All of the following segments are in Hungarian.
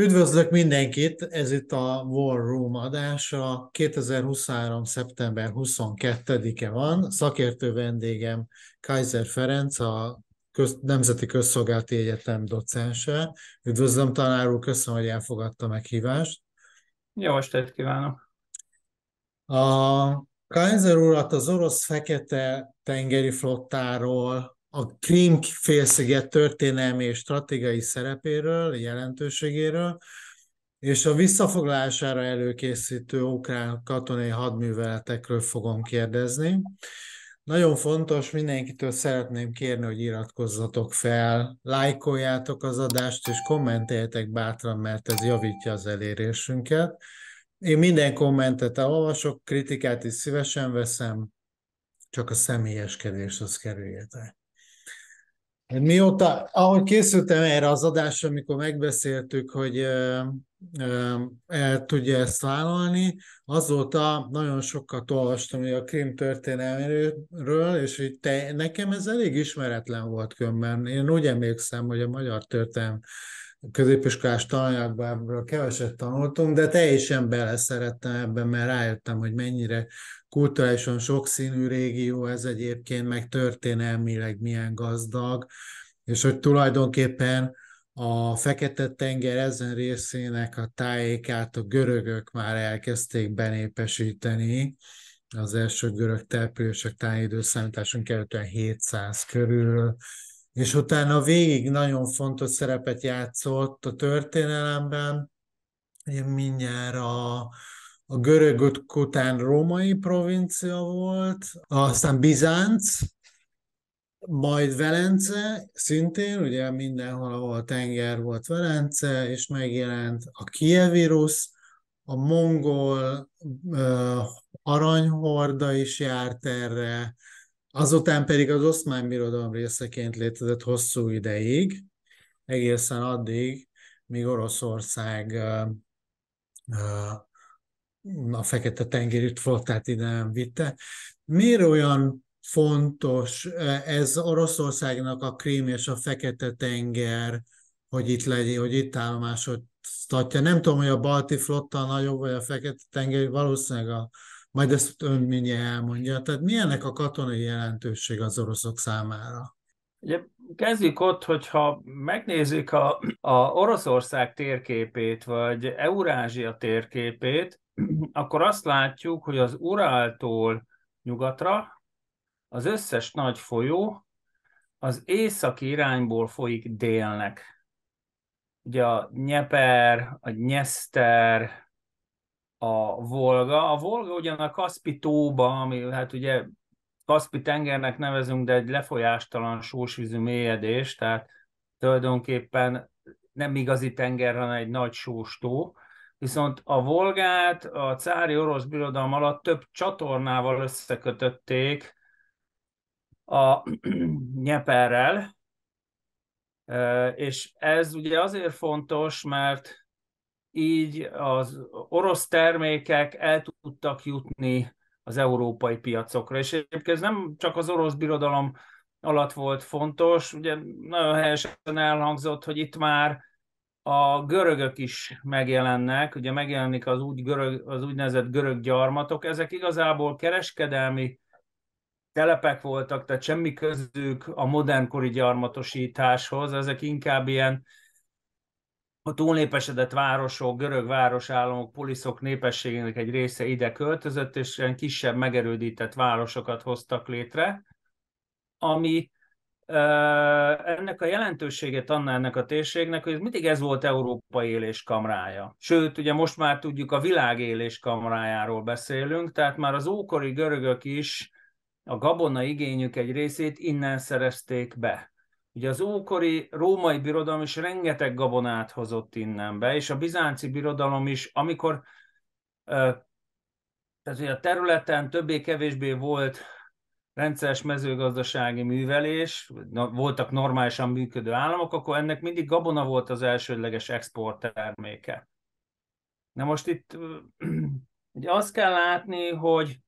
Üdvözlök mindenkit, ez itt a War Room adása. 2023. szeptember 22-e van. Szakértő vendégem Kaiser Ferenc, a Köz- Nemzeti Közszolgálati Egyetem docense. Üdvözlöm, tanár úr, köszönöm, hogy elfogadta meghívást. Jó estét kívánok! A Kaiser urat az orosz fekete tengeri flottáról, a Krím félsziget történelmi és stratégiai szerepéről, jelentőségéről, és a visszafoglalására előkészítő ukrán katonai hadműveletekről fogom kérdezni. Nagyon fontos, mindenkitől szeretném kérni, hogy iratkozzatok fel, lájkoljátok az adást, és kommenteljetek bátran, mert ez javítja az elérésünket. Én minden kommentet elolvasok, kritikát is szívesen veszem, csak a személyeskedés az kerüljetek. Mióta, ahogy készültem erre az adásra, amikor megbeszéltük, hogy el tudja ezt vállalni, azóta nagyon sokat olvastam a Krim történelméről, és hogy te, nekem ez elég ismeretlen volt kömben. Én úgy emlékszem, hogy a magyar történelem középiskolás tananyagban keveset tanultunk, de teljesen beleszerettem ebben, mert rájöttem, hogy mennyire kulturálisan sokszínű régió ez egyébként, meg történelmileg milyen gazdag, és hogy tulajdonképpen a Fekete-tenger ezen részének a tájékát a görögök már elkezdték benépesíteni, az első görög települések tájédőszámításunk előtt 700 körül, és utána végig nagyon fontos szerepet játszott a történelemben, mindjárt a, a görög után római provincia volt, aztán Bizánc, majd Velence, szintén, ugye mindenhol, ahol tenger volt Velence, és megjelent a Kievirus, a mongol uh, aranyhorda is járt erre, azután pedig az oszmán birodalom részeként létezett hosszú ideig, egészen addig, míg Oroszország uh, uh, a Fekete-tengeri flottát ide nem vitte. Miért olyan fontos ez Oroszországnak a Krím és a Fekete-tenger, hogy itt legyen, hogy itt állomásodtatja. Nem tudom, hogy a balti flotta nagyobb, vagy a Fekete-tenger, valószínűleg a, majd ezt ön mindjárt elmondja. Tehát milyennek a katonai jelentőség az oroszok számára? Ugye kezdjük ott, hogyha megnézik a, a Oroszország térképét, vagy Eurázsia térképét, akkor azt látjuk, hogy az Uráltól nyugatra az összes nagy folyó az északi irányból folyik délnek. Ugye a Nyeper, a Nyeszter, a Volga. A Volga ugyan a Kaspi tóba, ami hát ugye Kaspi tengernek nevezünk, de egy lefolyástalan sósvízű mélyedés, tehát tulajdonképpen nem igazi tenger, hanem egy nagy sóstó. Viszont a Volgát a cári orosz birodalom alatt több csatornával összekötötték a Nyeperrel, és ez ugye azért fontos, mert így az orosz termékek el tudtak jutni az európai piacokra. És egyébként ez nem csak az orosz birodalom alatt volt fontos, ugye nagyon helyesen elhangzott, hogy itt már a görögök is megjelennek, ugye megjelenik az, úgy görög, az úgynevezett görög gyarmatok, ezek igazából kereskedelmi telepek voltak, tehát semmi közük a modernkori gyarmatosításhoz, ezek inkább ilyen a túlnépesedett városok, görög városállamok, poliszok népességének egy része ide költözött, és ilyen kisebb, megerődített városokat hoztak létre, ami ennek a jelentőséget adna ennek a térségnek, hogy mindig ez volt Európa éléskamrája. Sőt, ugye most már tudjuk a világ éléskamrájáról beszélünk, tehát már az ókori görögök is a gabona igényük egy részét innen szerezték be. Ugye az ókori római birodalom is rengeteg gabonát hozott innen be, és a bizánci birodalom is, amikor tehát a területen többé-kevésbé volt rendszeres mezőgazdasági művelés, voltak normálisan működő államok, akkor ennek mindig gabona volt az elsődleges exportterméke. Na most itt ugye azt kell látni, hogy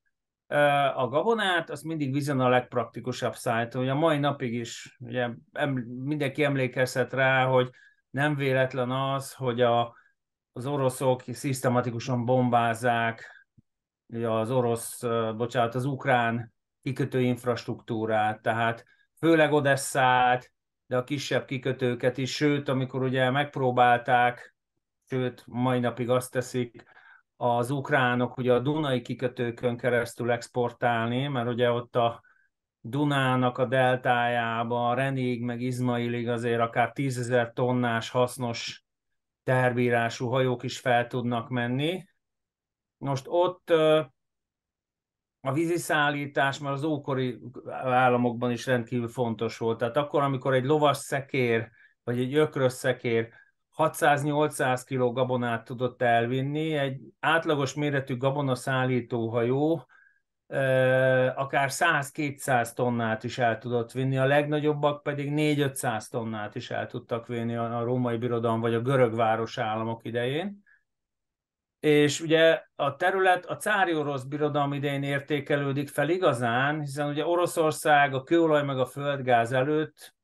a gabonát, az mindig vizen a legpraktikusabb szájt. Ugye a mai napig is ugye mindenki emlékezhet rá, hogy nem véletlen az, hogy a az oroszok szisztematikusan bombázzák az orosz, bocsánat, az ukrán kikötő infrastruktúrát, tehát főleg Odesszát, de a kisebb kikötőket is, sőt, amikor ugye megpróbálták, sőt, mai napig azt teszik, az ukránok ugye a Dunai kikötőkön keresztül exportálni, mert ugye ott a Dunának a deltájában, Renig meg Izmailig azért akár tízezer tonnás hasznos terbírású hajók is fel tudnak menni. Most ott a víziszállítás már az ókori államokban is rendkívül fontos volt. Tehát akkor, amikor egy lovas szekér, vagy egy ökrös szekér 600-800 kg gabonát tudott elvinni, egy átlagos méretű gabona szállítóhajó akár 100-200 tonnát is el tudott vinni, a legnagyobbak pedig 4-500 tonnát is el tudtak vinni a római birodalom vagy a görög városállamok idején. És ugye a terület a cári orosz birodalom idején értékelődik fel igazán, hiszen ugye Oroszország a kőolaj meg a földgáz előtt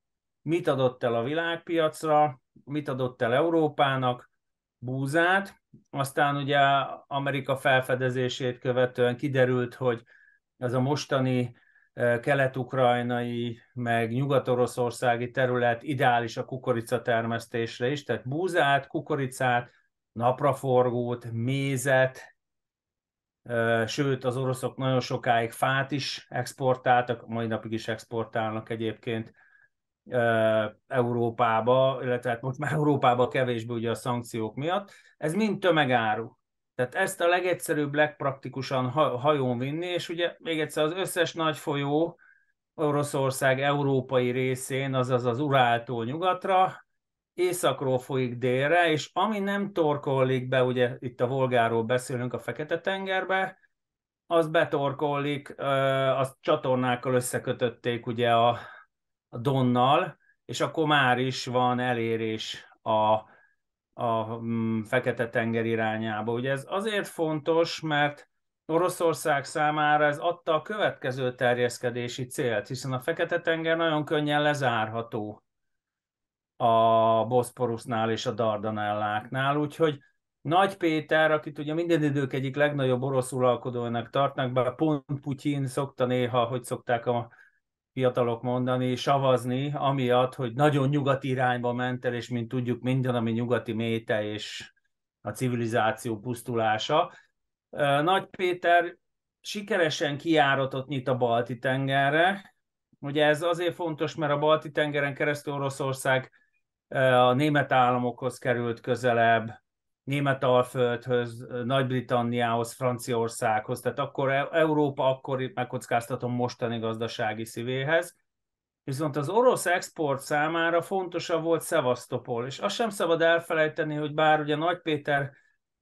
mit adott el a világpiacra, mit adott el Európának, búzát, aztán ugye Amerika felfedezését követően kiderült, hogy ez a mostani e, kelet-ukrajnai, meg nyugat-oroszországi terület ideális a kukorica termesztésre is, tehát búzát, kukoricát, napraforgót, mézet, sőt az oroszok nagyon sokáig fát is exportáltak, mai napig is exportálnak egyébként Európába, illetve hát most már Európába kevésbé ugye a szankciók miatt. Ez mind tömegáru. Tehát ezt a legegyszerűbb, legpraktikusan hajón vinni, és ugye még egyszer az összes nagy folyó Oroszország európai részén, azaz az Uráltól nyugatra, északról folyik délre, és ami nem torkollik be, ugye itt a Volgáról beszélünk a Fekete-tengerbe, az betorkollik, azt csatornákkal összekötötték ugye a, a Donnal, és akkor már is van elérés a, a mm, Fekete-tenger irányába. Ugye ez azért fontos, mert Oroszország számára ez adta a következő terjeszkedési célt, hiszen a Fekete-tenger nagyon könnyen lezárható a Boszporusznál és a Dardanelláknál, úgyhogy Nagy Péter, akit ugye minden idők egyik legnagyobb orosz uralkodónak tartnak, bár pont Putyin szokta néha, hogy szokták a fiatalok mondani, savazni, amiatt, hogy nagyon nyugati irányba ment el, és mint tudjuk, minden, ami nyugati méte és a civilizáció pusztulása. Nagy Péter sikeresen kiáratot nyit a Balti tengerre. Ugye ez azért fontos, mert a Balti tengeren keresztül Oroszország a német államokhoz került közelebb, Németalföldhöz, Nagy-Britanniához, Franciaországhoz, tehát akkor e- Európa akkor megkockáztatom mostani gazdasági szívéhez. Viszont az orosz export számára fontosabb volt Szevasztopol, és azt sem szabad elfelejteni, hogy bár ugye Nagy Péter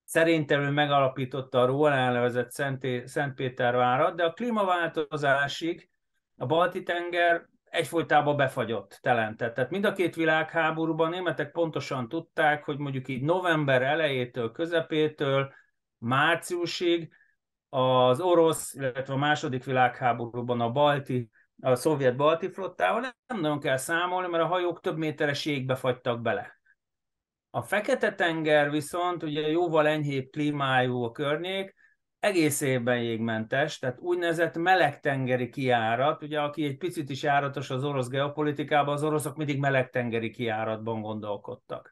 szerintem ő megalapította a róla elnevezett Szentpétervárat, de a klímaváltozásig a Balti-tenger egyfolytában befagyott, telentett. Tehát mind a két világháborúban németek pontosan tudták, hogy mondjuk így november elejétől, közepétől, márciusig az orosz, illetve a második világháborúban a balti, a szovjet balti flottával nem nagyon kell számolni, mert a hajók több méteres jégbe fagytak bele. A Fekete-tenger viszont ugye jóval enyhébb klímájú a környék, egész évben jégmentes, tehát úgynevezett melegtengeri kiárat, ugye aki egy picit is járatos az orosz geopolitikában, az oroszok mindig melegtengeri kiáratban gondolkodtak.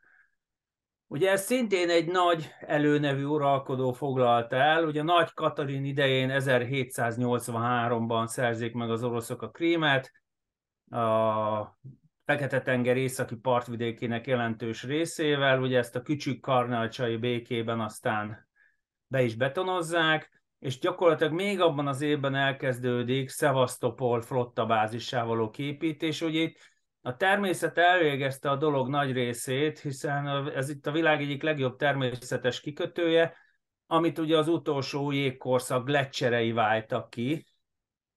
Ugye ez szintén egy nagy előnevű uralkodó foglalta el, ugye Nagy Katalin idején 1783-ban szerzik meg az oroszok a krímet, a Fekete-tenger északi partvidékének jelentős részével, ugye ezt a kücsük karnalcsai békében aztán be is betonozzák, és gyakorlatilag még abban az évben elkezdődik Szevasztopol flottabázissá való képítés, ugye itt a természet elvégezte a dolog nagy részét, hiszen ez itt a világ egyik legjobb természetes kikötője, amit ugye az utolsó jégkorszak gletszerei váltak ki.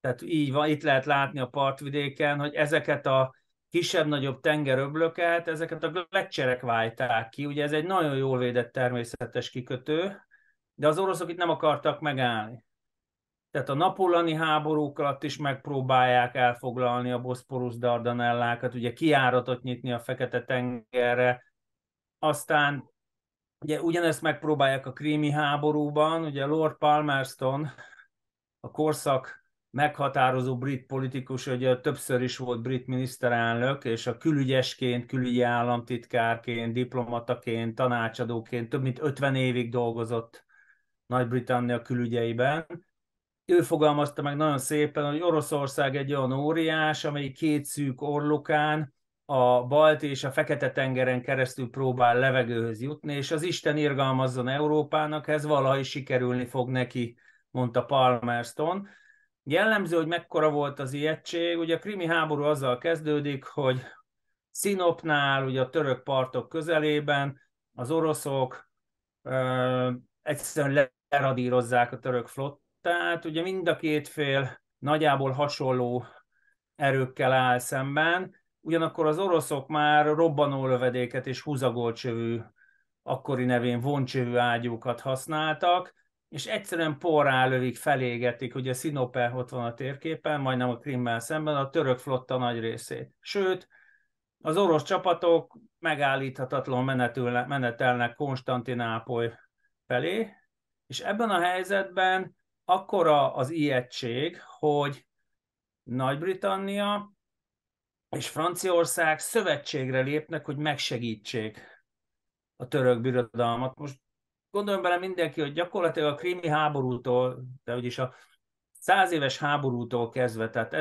Tehát így van, itt lehet látni a partvidéken, hogy ezeket a kisebb-nagyobb tengeröblöket, ezeket a gletszerek válták ki. Ugye ez egy nagyon jól védett természetes kikötő, de az oroszok itt nem akartak megállni. Tehát a napolani háborúk alatt is megpróbálják elfoglalni a Boszporusz Dardanellákat, ugye kiáratot nyitni a Fekete-tengerre, aztán Ugye ugyanezt megpróbálják a krími háborúban, ugye Lord Palmerston, a korszak meghatározó brit politikus, ugye többször is volt brit miniszterelnök, és a külügyesként, külügyi államtitkárként, diplomataként, tanácsadóként több mint 50 évig dolgozott Nagy-Britannia külügyeiben. Ő fogalmazta meg nagyon szépen, hogy Oroszország egy olyan óriás, amely két szűk orlukán a Balti és a Fekete-tengeren keresztül próbál levegőhöz jutni, és az Isten irgalmazzon Európának, ez valahogy sikerülni fog neki, mondta Palmerston. Jellemző, hogy mekkora volt az ijegység, ugye a krimi háború azzal kezdődik, hogy Sinopnál, ugye a török partok közelében az oroszok ö, egyszerűen leradírozzák a török flottát, ugye mind a két fél nagyjából hasonló erőkkel áll szemben, ugyanakkor az oroszok már robbanó lövedéket és húzagolcsövű, akkori nevén voncsövű ágyúkat használtak, és egyszerűen porrá lövik, felégetik, ugye Sinope ott van a térképen, majdnem a Krimmel szemben, a török flotta nagy részét. Sőt, az orosz csapatok megállíthatatlan menetelnek Konstantinápoly felé, és ebben a helyzetben akkora az ijegység, hogy Nagy-Britannia és Franciaország szövetségre lépnek, hogy megsegítsék a török birodalmat. Most gondoljon bele mindenki, hogy gyakorlatilag a krími háborútól, de úgyis a száz éves háborútól kezdve, tehát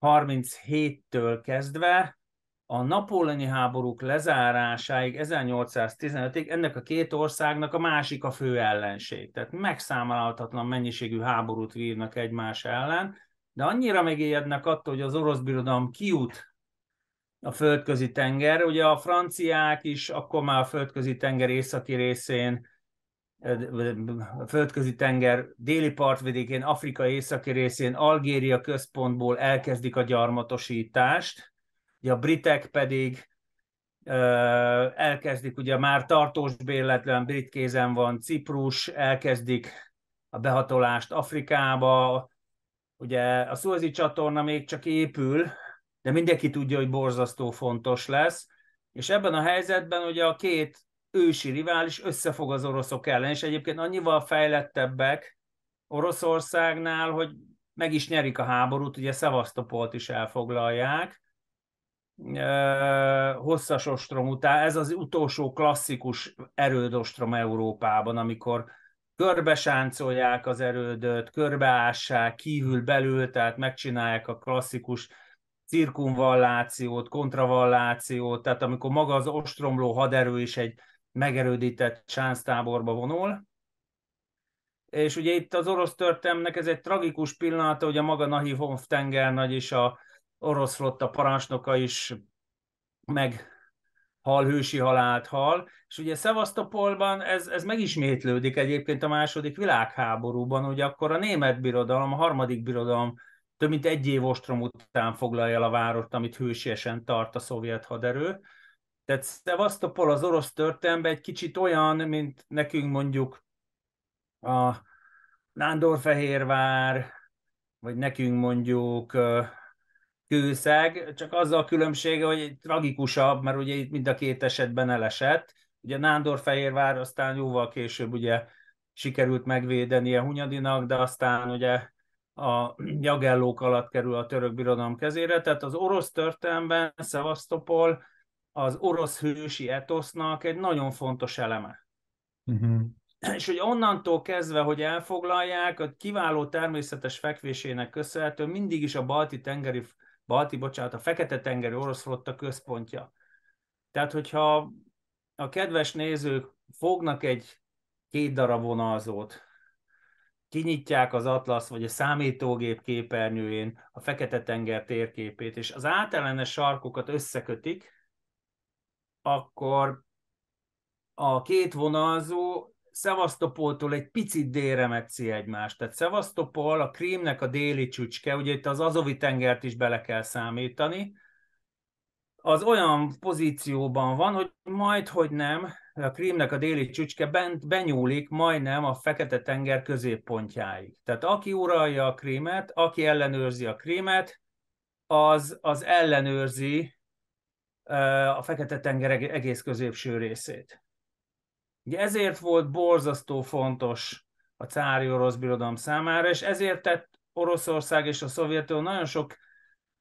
1337-től kezdve a napóleoni háborúk lezárásáig, 1815-ig ennek a két országnak a másik a fő ellenség. Tehát megszámolhatatlan mennyiségű háborút vívnak egymás ellen, de annyira megéjednek attól, hogy az orosz birodalom kijut a földközi tenger. Ugye a franciák is akkor már a földközi tenger északi részén, a földközi tenger déli partvidékén, Afrika északi részén, Algéria központból elkezdik a gyarmatosítást. Ugye a britek pedig elkezdik, ugye már tartós bérletlen brit kézen van Ciprus, elkezdik a behatolást Afrikába, ugye a Szuezi csatorna még csak épül, de mindenki tudja, hogy borzasztó fontos lesz, és ebben a helyzetben ugye a két ősi rivális összefog az oroszok ellen, és egyébként annyival fejlettebbek Oroszországnál, hogy meg is nyerik a háborút, ugye Szevasztopolt is elfoglalják, hosszas ostrom után, ez az utolsó klasszikus erődostrom Európában, amikor körbesáncolják az erődöt, körbeássák, kívül belül, tehát megcsinálják a klasszikus cirkumvallációt, kontravallációt, tehát amikor maga az ostromló haderő is egy megerődített sánztáborba vonul. És ugye itt az orosz történelmnek ez egy tragikus pillanat, hogy a maga Nahivonf tengernagy és a orosz flotta parancsnoka is meg hal, hősi halált hal, és ugye Szevasztopolban ez, ez megismétlődik egyébként a második világháborúban, ugye akkor a német birodalom, a harmadik birodalom több mint egy év ostrom után foglalja el a várost, amit hősiesen tart a szovjet haderő. Tehát Szevasztopol az orosz történelemben egy kicsit olyan, mint nekünk mondjuk a Nándorfehérvár, vagy nekünk mondjuk kőszeg, csak azzal a különbsége, hogy tragikusabb, mert ugye itt mind a két esetben elesett. Ugye Nándorfehérvár aztán jóval később ugye sikerült megvédeni a Hunyadinak, de aztán ugye a jagellók alatt kerül a török birodalom kezére, tehát az orosz történelemben Szevasztopol az orosz hősi etosznak egy nagyon fontos eleme. Uh-huh. És hogy onnantól kezdve, hogy elfoglalják, a kiváló természetes fekvésének köszönhető mindig is a balti tengeri, balti, bocsánat, a fekete tengeri orosz flotta központja. Tehát, hogyha a kedves nézők fognak egy két darab vonalzót, kinyitják az Atlasz vagy a számítógép képernyőjén a Fekete-tenger térképét, és az átellenes sarkokat összekötik, akkor a két vonalzó Szevasztopoltól egy picit délre metszi egymást. Tehát Szevasztopol, a Krímnek a déli csücske, ugye itt az Azovi tengert is bele kell számítani, az olyan pozícióban van, hogy majd, hogy nem, a Krímnek a déli csücske bent benyúlik majdnem a Fekete-tenger középpontjáig. Tehát aki uralja a Krímet, aki ellenőrzi a Krímet, az, az ellenőrzi a Fekete-tenger egész középső részét. Ugye ezért volt borzasztó fontos a cári orosz birodalom számára, és ezért tett Oroszország és a Szovjetunió nagyon sok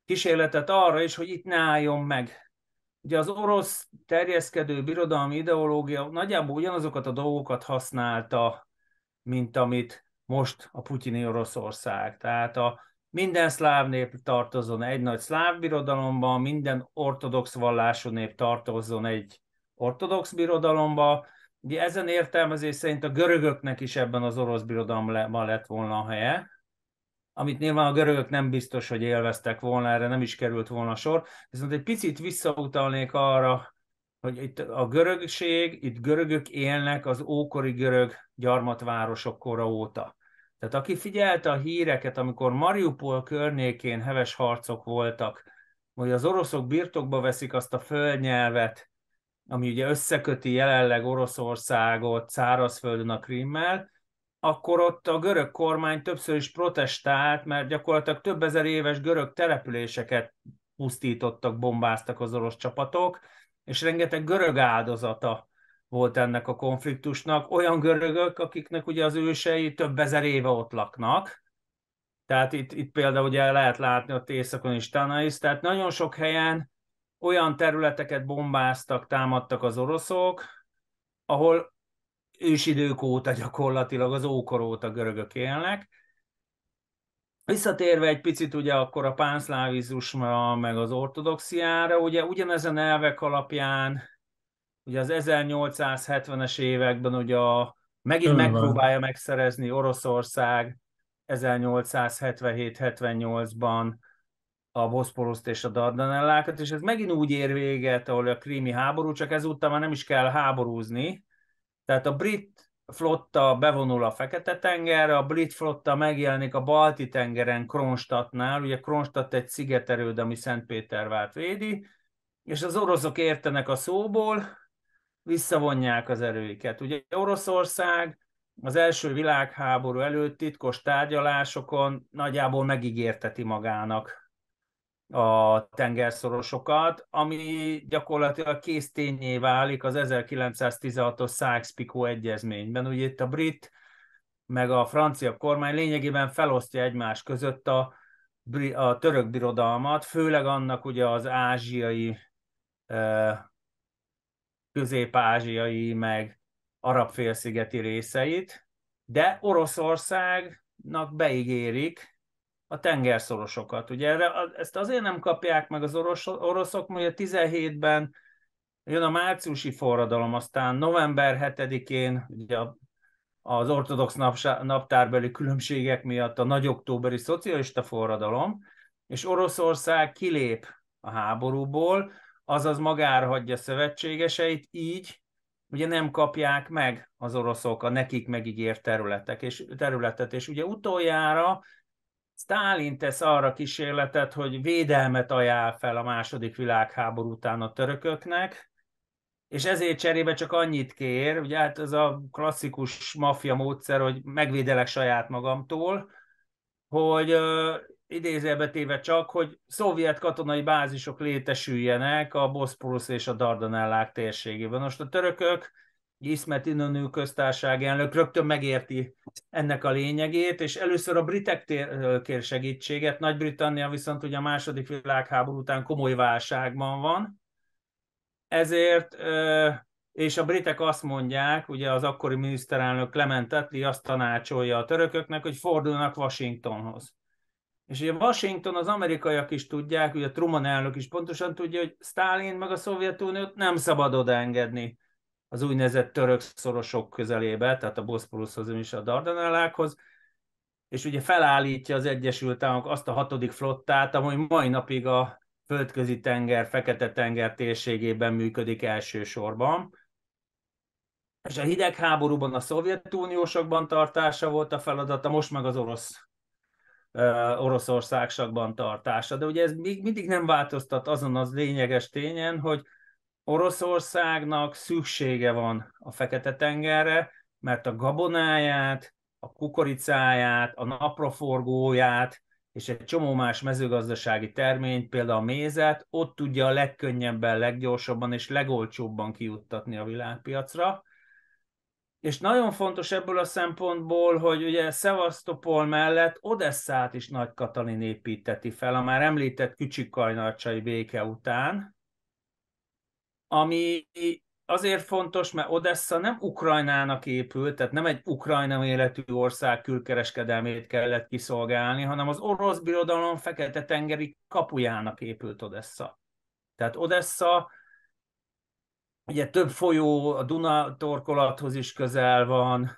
kísérletet arra is, hogy itt ne álljon meg. Ugye az orosz terjeszkedő birodalmi ideológia nagyjából ugyanazokat a dolgokat használta, mint amit most a putyini Oroszország. Tehát a minden szláv nép tartozzon egy nagy szláv birodalomba, minden ortodox vallású nép tartozzon egy ortodox birodalomba. Ugye ezen értelmezés szerint a görögöknek is ebben az orosz birodalomban lett volna a helye, amit nyilván a görögök nem biztos, hogy élveztek volna, erre nem is került volna sor. Viszont egy picit visszautalnék arra, hogy itt a görögség, itt görögök élnek az ókori görög gyarmatvárosok kora óta. Tehát aki figyelte a híreket, amikor Mariupol környékén heves harcok voltak, hogy az oroszok birtokba veszik azt a földnyelvet, ami ugye összeköti jelenleg Oroszországot szárazföldön a Krimmel, akkor ott a görög kormány többször is protestált, mert gyakorlatilag több ezer éves görög településeket pusztítottak, bombáztak az orosz csapatok, és rengeteg görög áldozata volt ennek a konfliktusnak. Olyan görögök, akiknek ugye az ősei több ezer éve ott laknak, tehát itt, itt például ugye lehet látni a északon is Tanais, tehát nagyon sok helyen olyan területeket bombáztak, támadtak az oroszok, ahol ősidők óta gyakorlatilag az ókor óta görögök élnek. Visszatérve egy picit ugye akkor a pánszlávizmusra, meg az ortodoxiára, ugye ugyanezen elvek alapján, ugye az 1870-es években ugye a, megint Ön megpróbálja megszerezni Oroszország 1877-78-ban a Boszporuszt és a Dardanellákat, és ez megint úgy ér véget, ahol a krími háború, csak ezúttal már nem is kell háborúzni, tehát a brit flotta bevonul a Fekete-tengerre, a brit flotta megjelenik a Balti-tengeren Kronstadtnál, ugye Kronstadt egy szigeterőd, ami Szentpétervárt védi, és az oroszok értenek a szóból, visszavonják az erőiket. Ugye Oroszország az első világháború előtt titkos tárgyalásokon nagyjából megígérteti magának a tengerszorosokat, ami gyakorlatilag késztényé válik az 1916-os Sykes-Picot egyezményben. Ugye itt a brit meg a francia kormány lényegében felosztja egymás között a, a török birodalmat, főleg annak ugye az ázsiai, közép-ázsiai, meg arab-félszigeti részeit, de Oroszországnak beígérik, a tengerszorosokat. Ugye erre, ezt azért nem kapják meg az orosz, oroszok, mert a 17-ben jön a márciusi forradalom, aztán november 7-én ugye az ortodox naptárbeli különbségek miatt a nagy októberi szocialista forradalom, és Oroszország kilép a háborúból, azaz magára hagyja szövetségeseit, így ugye nem kapják meg az oroszok a nekik megígért területek és, területet, és ugye utoljára Stálin tesz arra kísérletet, hogy védelmet ajánl fel a második világháború után a törököknek, és ezért cserébe csak annyit kér, ugye hát ez a klasszikus maffia módszer, hogy megvédelek saját magamtól, hogy uh, idézőbe téve csak, hogy szovjet katonai bázisok létesüljenek a Boszporusz és a Dardanellák térségében. Most a törökök Iszmet Inonő köztársaság elnök rögtön megérti ennek a lényegét, és először a britek kér segítséget, Nagy-Britannia viszont ugye a második világháború után komoly válságban van, ezért, és a britek azt mondják, ugye az akkori miniszterelnök Clement Attlee azt tanácsolja a törököknek, hogy fordulnak Washingtonhoz. És ugye Washington, az amerikaiak is tudják, ugye Truman elnök is pontosan tudja, hogy Stalin meg a Szovjetuniót nem szabad odaengedni az úgynevezett török szorosok közelébe, tehát a Boszporuszhoz és a Dardanellákhoz, és ugye felállítja az Egyesült Államok azt a hatodik flottát, ami mai napig a földközi tenger, fekete tenger térségében működik elsősorban. És a hidegháborúban a Szovjetuniósokban tartása volt a feladata, most meg az orosz Oroszországsakban tartása. De ugye ez még mindig nem változtat azon az lényeges tényen, hogy Oroszországnak szüksége van a Fekete-tengerre, mert a gabonáját, a kukoricáját, a napraforgóját és egy csomó más mezőgazdasági terményt, például a mézet, ott tudja a legkönnyebben, leggyorsabban és legolcsóbban kijuttatni a világpiacra. És nagyon fontos ebből a szempontból, hogy ugye Szevasztopol mellett Odesszát is Nagy Katalin építeti fel, a már említett Kücsikajnarcsai béke után, ami azért fontos, mert Odessa nem Ukrajnának épült, tehát nem egy Ukrajna életű ország külkereskedelmét kellett kiszolgálni, hanem az orosz birodalom fekete-tengeri kapujának épült Odessa. Tehát Odessa ugye több folyó, a Duna torkolathoz is közel van,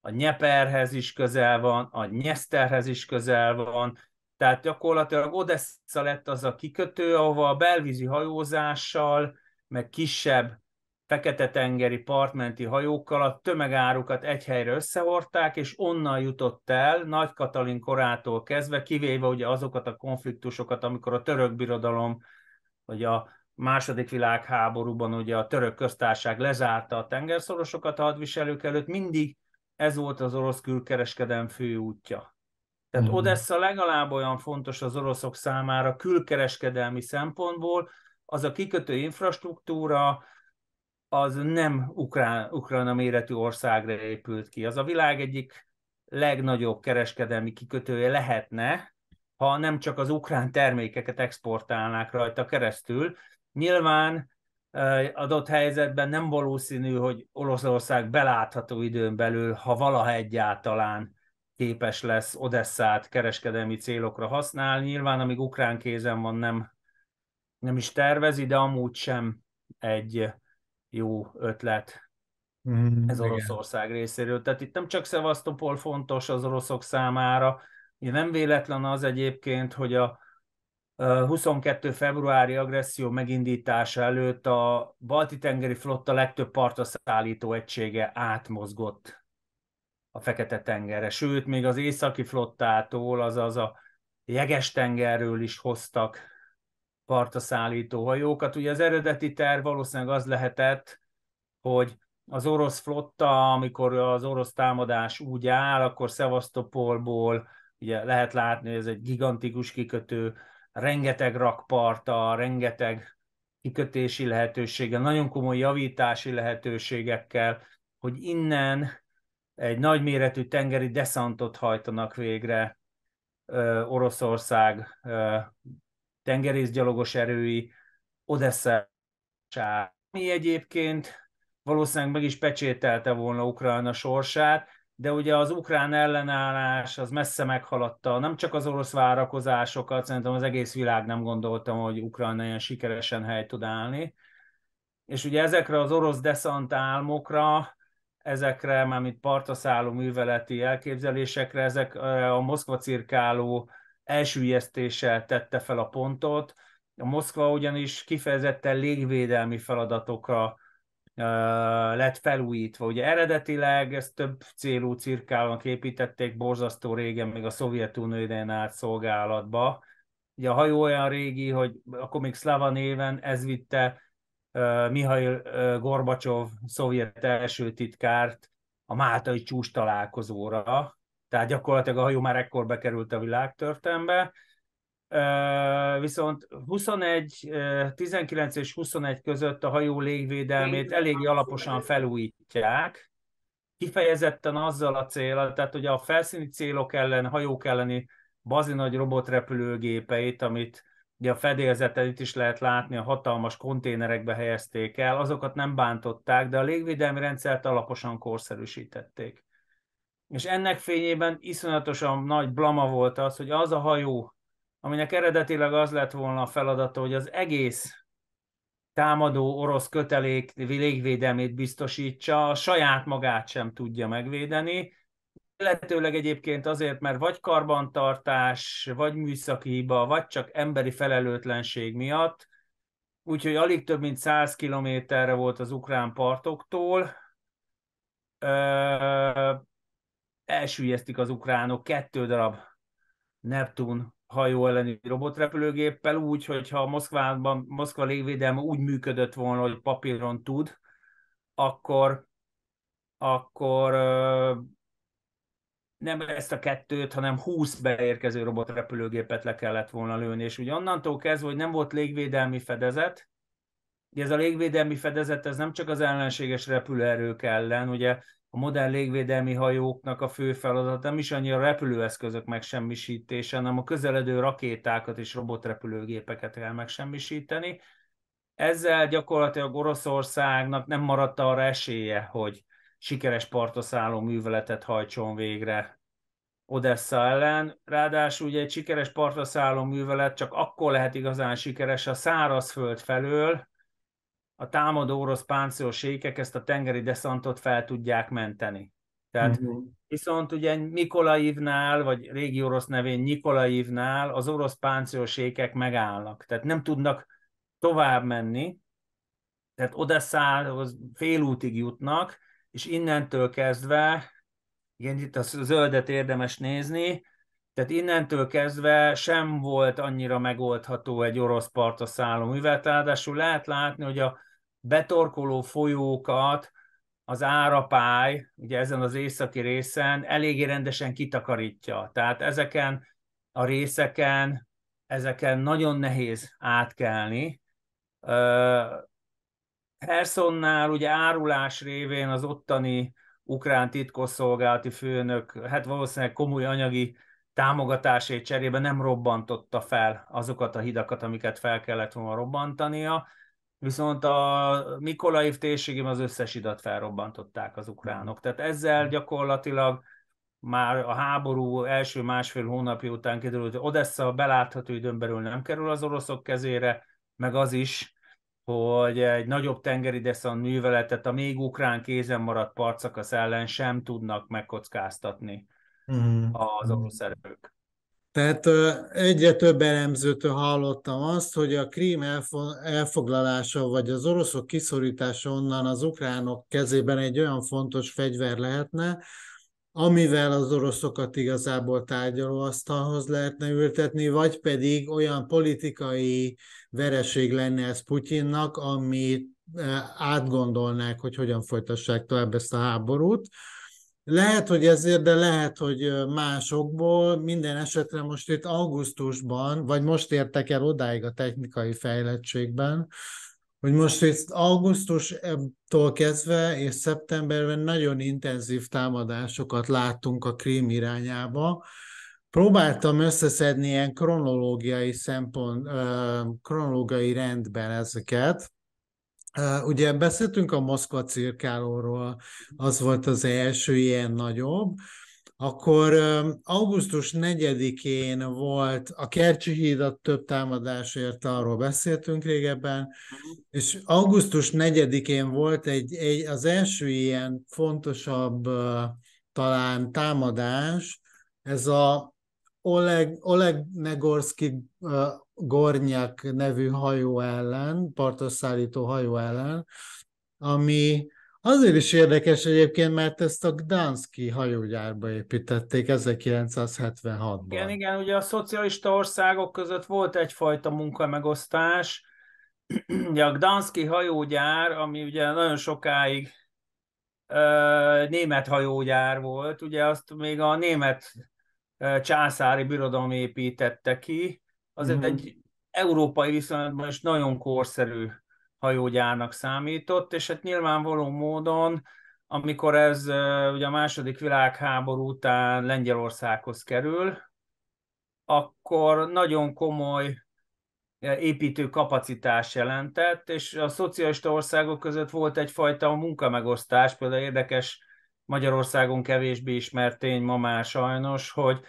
a Nyeperhez is közel van, a Nyeszterhez is közel van, tehát gyakorlatilag Odessa lett az a kikötő, ahova a belvízi hajózással, meg kisebb fekete-tengeri partmenti hajókkal a tömegárukat egy helyre összehordták, és onnan jutott el Nagy Katalin korától kezdve, kivéve ugye azokat a konfliktusokat, amikor a török birodalom, vagy a második világháborúban ugye a török köztársaság lezárta a tengerszorosokat a hadviselők előtt, mindig ez volt az orosz külkereskedelem fő útja. Tehát uh-huh. Odessa legalább olyan fontos az oroszok számára külkereskedelmi szempontból, az a kikötő infrastruktúra, az nem Ukrán, Ukrajna méretű országra épült ki. Az a világ egyik legnagyobb kereskedelmi kikötője lehetne, ha nem csak az ukrán termékeket exportálnák rajta keresztül. Nyilván adott helyzetben nem valószínű, hogy Oroszország belátható időn belül, ha valaha egyáltalán képes lesz Odesszát kereskedelmi célokra használni. Nyilván, amíg ukrán kézen van, nem, nem is tervezi, de amúgy sem egy jó ötlet mm, ez Oroszország igen. részéről. Tehát itt nem csak Szevasztopol fontos az oroszok számára, nem véletlen az egyébként, hogy a 22. februári agresszió megindítása előtt a Balti-tengeri flotta legtöbb partra szállító egysége átmozgott a Fekete-tengerre. Sőt, még az északi flottától, azaz a Jeges-tengerről is hoztak partra szállító hajókat. Ugye az eredeti terv valószínűleg az lehetett, hogy az orosz flotta, amikor az orosz támadás úgy áll, akkor Szevasztopolból ugye lehet látni, hogy ez egy gigantikus kikötő, rengeteg rakparta, rengeteg kikötési lehetősége, nagyon komoly javítási lehetőségekkel, hogy innen egy nagyméretű tengeri deszantot hajtanak végre Oroszország tengerészgyalogos erői Odessa mi egyébként valószínűleg meg is pecsételte volna Ukrajna sorsát, de ugye az ukrán ellenállás az messze meghaladta nem csak az orosz várakozásokat, szerintem az egész világ nem gondoltam, hogy Ukrajna ilyen sikeresen hely tud állni. És ugye ezekre az orosz deszant álmokra, ezekre, mármint partaszálló műveleti elképzelésekre, ezek a Moszkva cirkáló elsüllyesztéssel tette fel a pontot. A Moszkva ugyanis kifejezetten légvédelmi feladatokra lett felújítva. Ugye eredetileg ezt több célú cirkálnak építették, borzasztó régen, még a Szovjetunió idején állt szolgálatba. Ugye a hajó olyan régi, hogy akkor még Szlava néven ez vitte uh, Mihail uh, Gorbacsov, szovjet első titkárt a Máltai csúcs találkozóra, tehát gyakorlatilag a hajó már ekkor bekerült a világtörténetbe. Viszont 21, 19 és 21 között a hajó légvédelmét eléggé alaposan felújítják, kifejezetten azzal a célral, tehát ugye a felszíni célok ellen, hajók elleni bazi nagy robotrepülőgépeit, amit ugye a fedélzeten itt is lehet látni, a hatalmas konténerekbe helyezték el, azokat nem bántották, de a légvédelmi rendszert alaposan korszerűsítették. És ennek fényében iszonyatosan nagy blama volt az, hogy az a hajó, aminek eredetileg az lett volna a feladata, hogy az egész támadó orosz kötelék légvédelmét biztosítsa, a saját magát sem tudja megvédeni, illetőleg egyébként azért, mert vagy karbantartás, vagy műszaki hiba, vagy csak emberi felelőtlenség miatt, úgyhogy alig több mint 100 kilométerre volt az ukrán partoktól, elsüllyesztik az ukránok kettő darab Neptun hajó elleni robotrepülőgéppel úgy, hogyha Moszkvában, Moszkva légvédelme úgy működött volna, hogy papíron tud, akkor, akkor nem ezt a kettőt, hanem 20 beérkező robotrepülőgépet le kellett volna lőni, és ugye onnantól kezdve, hogy nem volt légvédelmi fedezet, Ugye ez a légvédelmi fedezet, ez nem csak az ellenséges repülőerők ellen, ugye a modern légvédelmi hajóknak a fő feladat nem is annyira a repülőeszközök megsemmisítése, hanem a közeledő rakétákat és robotrepülőgépeket kell megsemmisíteni. Ezzel gyakorlatilag Oroszországnak nem maradt arra esélye, hogy sikeres partoszálló műveletet hajtson végre Odessa ellen. Ráadásul ugye egy sikeres partoszálló művelet csak akkor lehet igazán sikeres a szárazföld felől, a támadó orosz páncélos ezt a tengeri deszantot fel tudják menteni. Tehát uh-huh. viszont ugye Mikolaivnál, vagy régi orosz nevén Nikolaivnál az orosz páncélos megállnak. Tehát nem tudnak tovább menni, tehát Odesszához félútig jutnak, és innentől kezdve, igen, itt a zöldet érdemes nézni, tehát innentől kezdve sem volt annyira megoldható egy orosz partra szálló művel, ráadásul lehet látni, hogy a betorkoló folyókat az árapály, ugye ezen az északi részen eléggé rendesen kitakarítja. Tehát ezeken a részeken, ezeken nagyon nehéz átkelni. Hersonnál ugye árulás révén az ottani ukrán titkosszolgálati főnök, hát valószínűleg komoly anyagi támogatásért cserébe nem robbantotta fel azokat a hidakat, amiket fel kellett volna robbantania, viszont a Mikolaiv térségében az összes idat felrobbantották az ukránok. Tehát ezzel gyakorlatilag már a háború első másfél hónapja után kiderült, hogy Odessa belátható időn belül nem kerül az oroszok kezére, meg az is, hogy egy nagyobb tengeri deszant műveletet a még ukrán kézen maradt partszakasz ellen sem tudnak megkockáztatni mm. az orosz erők. Tehát egyre több elemzőtől hallottam azt, hogy a Krím elfoglalása, vagy az oroszok kiszorítása onnan az ukránok kezében egy olyan fontos fegyver lehetne, amivel az oroszokat igazából tárgyalóasztalhoz lehetne ültetni, vagy pedig olyan politikai vereség lenne ez Putyinnak, amit átgondolnák, hogy hogyan folytassák tovább ezt a háborút. Lehet, hogy ezért, de lehet, hogy másokból. Minden esetre most itt augusztusban, vagy most értek el odáig a technikai fejlettségben, hogy most itt augusztustól kezdve és szeptemberben nagyon intenzív támadásokat láttunk a Krím irányába. Próbáltam összeszedni ilyen kronológiai szempont, kronológiai rendben ezeket, Ugye beszéltünk a Moszkva cirkálóról, az volt az első ilyen nagyobb, akkor augusztus 4-én volt a Kercsi hídat több támadás érte, arról beszéltünk régebben, és augusztus 4-én volt egy, egy, az első ilyen fontosabb talán támadás, ez a Oleg, Oleg Negorski Gornyak nevű hajó ellen, partosszállító hajó ellen, ami azért is érdekes egyébként, mert ezt a Gdanszki hajógyárba építették 1976-ban. Igen, igen, ugye a szocialista országok között volt egyfajta munkamegosztás. Ugye a Gdanszki hajógyár, ami ugye nagyon sokáig uh, német hajógyár volt, ugye azt még a német uh, császári birodalom építette ki, az uh-huh. egy európai viszonylatban is nagyon korszerű hajógyárnak számított, és hát nyilvánvaló módon, amikor ez ugye a második világháború után Lengyelországhoz kerül, akkor nagyon komoly építő kapacitás jelentett, és a szocialista országok között volt egyfajta munkamegosztás, például érdekes Magyarországon kevésbé ismert tény ma már sajnos, hogy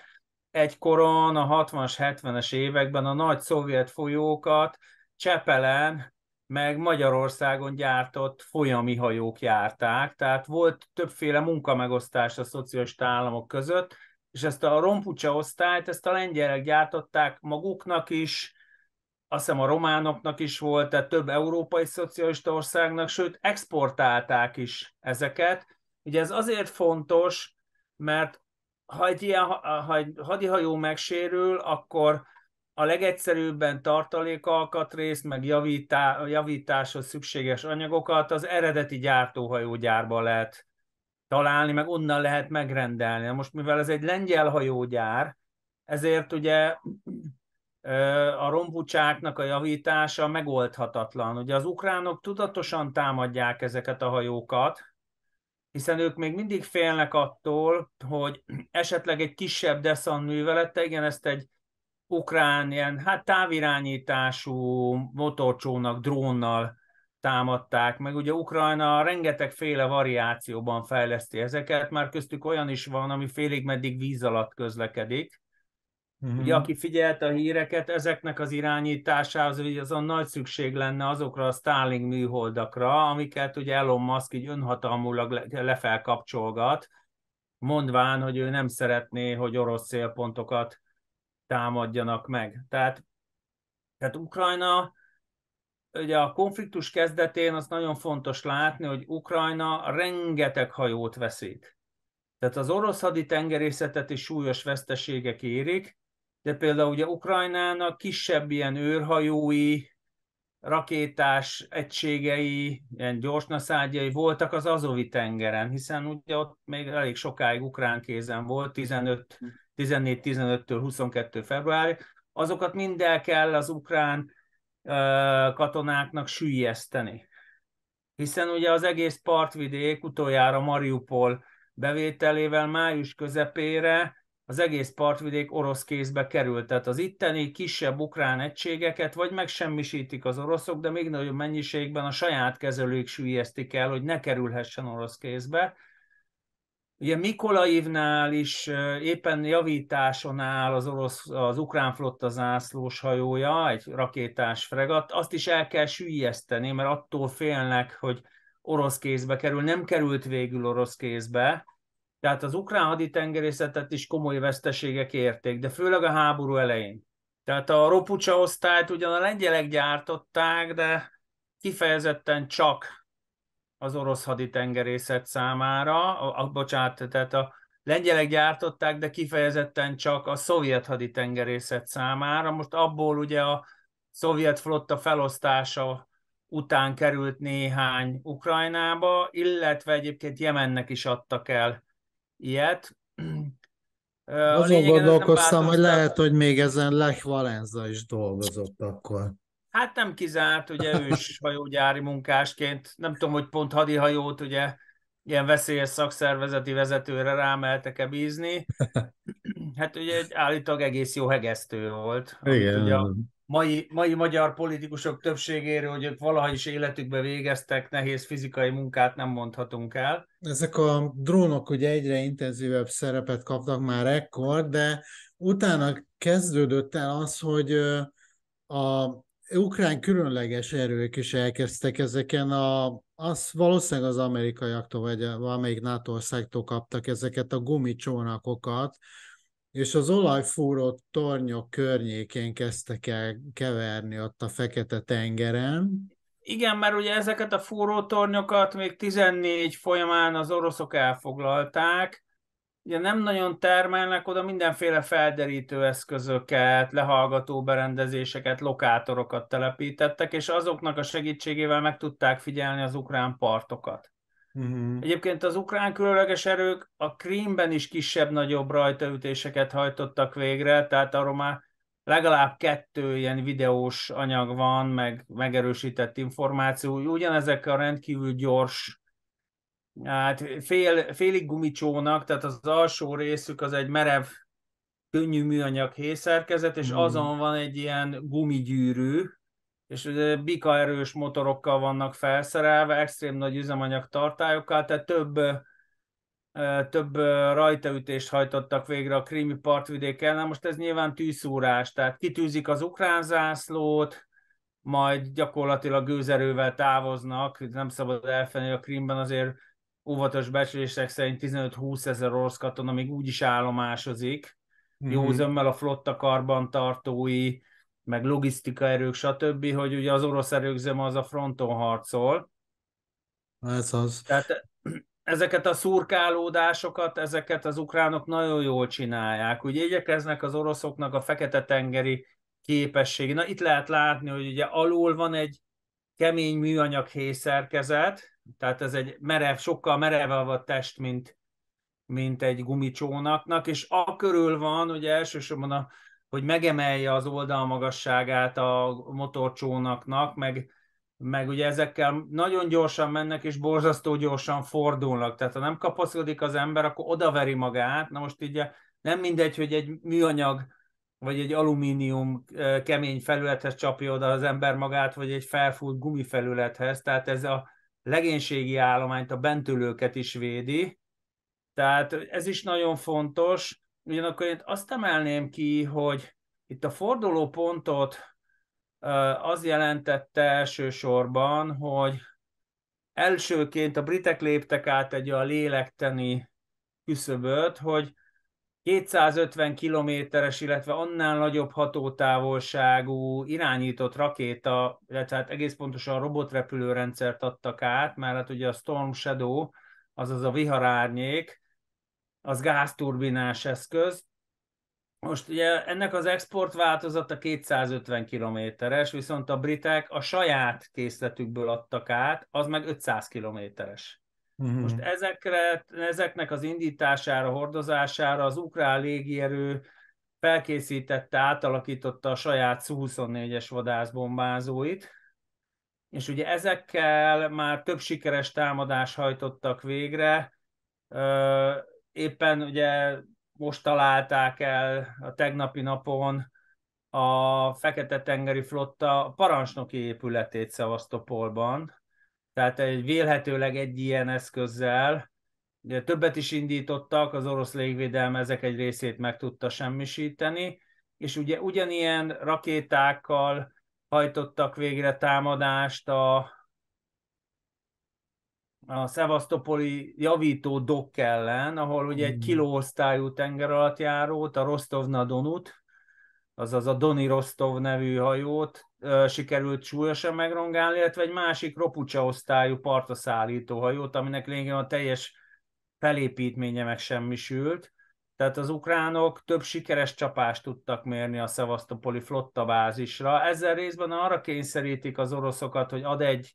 egykoron a 60-as, 70-es években a nagy szovjet folyókat Csepelen meg Magyarországon gyártott folyami hajók járták, tehát volt többféle munkamegosztás a szocialista államok között, és ezt a rompucsa osztályt, ezt a lengyelek gyártották maguknak is, azt hiszem a románoknak is volt, tehát több európai szocialista országnak, sőt exportálták is ezeket. Ugye ez azért fontos, mert ha egy ilyen ha egy hadihajó megsérül, akkor a legegyszerűbben tartalékalkatrészt, meg javítá, javításhoz szükséges anyagokat az eredeti gyártóhajógyárban lehet találni, meg onnan lehet megrendelni. Most mivel ez egy lengyel hajógyár, ezért ugye a rombucsáknak a javítása megoldhatatlan. Ugye az ukránok tudatosan támadják ezeket a hajókat, hiszen ők még mindig félnek attól, hogy esetleg egy kisebb deszant művelete, igen, ezt egy ukrán ilyen hát távirányítású motorcsónak, drónnal támadták, meg ugye Ukrajna rengetegféle variációban fejleszti ezeket, már köztük olyan is van, ami félig meddig víz alatt közlekedik. Uh-huh. Ugye, aki figyelt a híreket, ezeknek az irányításához ugye azon nagy szükség lenne azokra a Starlink műholdakra, amiket ugye Elon Musk így önhatalmulag lefelkapcsolgat, mondván, hogy ő nem szeretné, hogy orosz célpontokat támadjanak meg. Tehát, tehát Ukrajna ugye a konfliktus kezdetén az nagyon fontos látni, hogy Ukrajna rengeteg hajót veszít. Tehát az orosz haditengerészetet is súlyos veszteségek érik, de például ugye Ukrajnának kisebb ilyen őrhajói, rakétás egységei, ilyen gyorsnaszágyai voltak az Azovi tengeren, hiszen ugye ott még elég sokáig ukrán kézen volt, 15, 14-15-től 22 február, azokat mind el kell az ukrán katonáknak sűjeszteni. Hiszen ugye az egész partvidék utoljára Mariupol bevételével május közepére az egész partvidék orosz kézbe került. Tehát az itteni kisebb ukrán egységeket vagy megsemmisítik az oroszok, de még nagyobb mennyiségben a saját kezelők sűjesztik el, hogy ne kerülhessen orosz kézbe. Ugye Mikolaivnál is éppen javításon áll az, orosz, az ukrán flotta zászlós hajója, egy rakétás fregat, azt is el kell sűjeszteni, mert attól félnek, hogy orosz kézbe kerül. Nem került végül orosz kézbe, tehát az ukrán haditengerészetet is komoly veszteségek érték, de főleg a háború elején. Tehát a Ropucsa osztályt ugyan a lengyelek gyártották, de kifejezetten csak az orosz haditengerészet számára, a, a, bocsánat, tehát a lengyelek gyártották, de kifejezetten csak a szovjet haditengerészet számára. Most abból ugye a szovjet flotta felosztása után került néhány Ukrajnába, illetve egyébként Jemennek is adtak el ilyet. Azon gondolkoztam, hogy lehet, hogy még ezen Lech Valenza is dolgozott akkor. Hát nem kizárt, ugye ős hajógyári munkásként, nem tudom, hogy pont hadihajót ugye ilyen veszélyes szakszervezeti vezetőre rámeltek-e bízni. Hát ugye egy állítólag egész jó hegesztő volt. Igen. Ugye a mai, mai magyar politikusok többségéről, hogy ők valaha is életükbe végeztek, nehéz fizikai munkát nem mondhatunk el. Ezek a drónok ugye egyre intenzívebb szerepet kaptak már ekkor, de utána kezdődött el az, hogy a ukrán különleges erők is elkezdtek ezeken a, az valószínűleg az amerikaiaktól, vagy valamelyik NATO országtól kaptak ezeket a gumicsónakokat, és az olajfúró tornyok környékén kezdtek el keverni ott a Fekete-tengeren. Igen, mert ugye ezeket a fúrótornyokat még 14 folyamán az oroszok elfoglalták, ugye nem nagyon termelnek oda mindenféle felderítő eszközöket, lehallgató berendezéseket, lokátorokat telepítettek, és azoknak a segítségével meg tudták figyelni az ukrán partokat. Uh-huh. Egyébként az ukrán különleges erők a Krímben is kisebb-nagyobb rajtaütéseket hajtottak végre, tehát arról már legalább kettő ilyen videós anyag van, meg megerősített információ. Ugyanezek a rendkívül gyors hát fél, félig gumicsónak, tehát az alsó részük az egy merev, könnyű műanyag hészerkezet, és mm. azon van egy ilyen gumigyűrű, és ugye bika erős motorokkal vannak felszerelve, extrém nagy üzemanyag tartályokkal, tehát több, több rajtaütést hajtottak végre a krími partvidék ellen. Most ez nyilván tűszúrás, tehát kitűzik az ukrán zászlót, majd gyakorlatilag gőzerővel távoznak, nem szabad elfelejteni, a Krímben azért óvatos becslések szerint 15-20 ezer orosz katona még úgy is állomásozik, mm-hmm. jó zömmel a flotta karbantartói, meg logisztika erők, stb., hogy ugye az orosz erők zöme az a fronton harcol. Ez az. Tehát ezeket a szurkálódásokat, ezeket az ukránok nagyon jól csinálják. Ugye igyekeznek az oroszoknak a fekete-tengeri képesség. Na itt lehet látni, hogy ugye alul van egy kemény műanyag hészerkezet, Tehát ez egy merev, sokkal merevebb a test, mint, mint egy gumicsónaknak, és a körül van, ugye elsősorban, a, hogy megemelje az oldalmagasságát a motorcsónaknak, meg, meg ugye ezekkel nagyon gyorsan mennek, és borzasztó gyorsan fordulnak. Tehát ha nem kapaszkodik az ember, akkor odaveri magát. Na most így nem mindegy, hogy egy műanyag vagy egy alumínium kemény felülethez csapja oda az ember magát, vagy egy felfújt gumifelülethez. Tehát ez a legénységi állományt, a bentülőket is védi. Tehát ez is nagyon fontos. Ugyanakkor én azt emelném ki, hogy itt a fordulópontot az jelentette elsősorban, hogy elsőként a britek léptek át egy a lélekteni küszöböt, hogy 250 kilométeres, illetve annál nagyobb hatótávolságú irányított rakéta, illetve hát egész pontosan robotrepülőrendszert adtak át, mert hát ugye a Storm Shadow, azaz a viharárnyék, az gázturbinás eszköz. Most ugye ennek az export változata 250 kilométeres, viszont a britek a saját készletükből adtak át, az meg 500 kilométeres. Uh-huh. Most ezekre, ezeknek az indítására, hordozására az ukrán légierő felkészítette, átalakította a saját Su-24-es vadászbombázóit, és ugye ezekkel már több sikeres támadást hajtottak végre. Éppen ugye most találták el a tegnapi napon a Fekete-tengeri flotta parancsnoki épületét Szevasztopolban, tehát egy vélhetőleg egy ilyen eszközzel, ugye többet is indítottak, az orosz légvédelme ezek egy részét meg tudta semmisíteni, és ugye ugyanilyen rakétákkal hajtottak végre támadást a, a Szevasztopoli javító dok ellen, ahol ugye egy mm. kilóosztályú tengeralattjárót, a Rostov Donut, azaz a Doni Rostov nevű hajót sikerült súlyosan megrongálni, illetve egy másik Ropucsa osztályú partaszállító hajót, aminek lényegében a teljes felépítménye meg semmisült. Tehát az ukránok több sikeres csapást tudtak mérni a Szevasztopoli flotta bázisra. Ezzel részben arra kényszerítik az oroszokat, hogy ad egy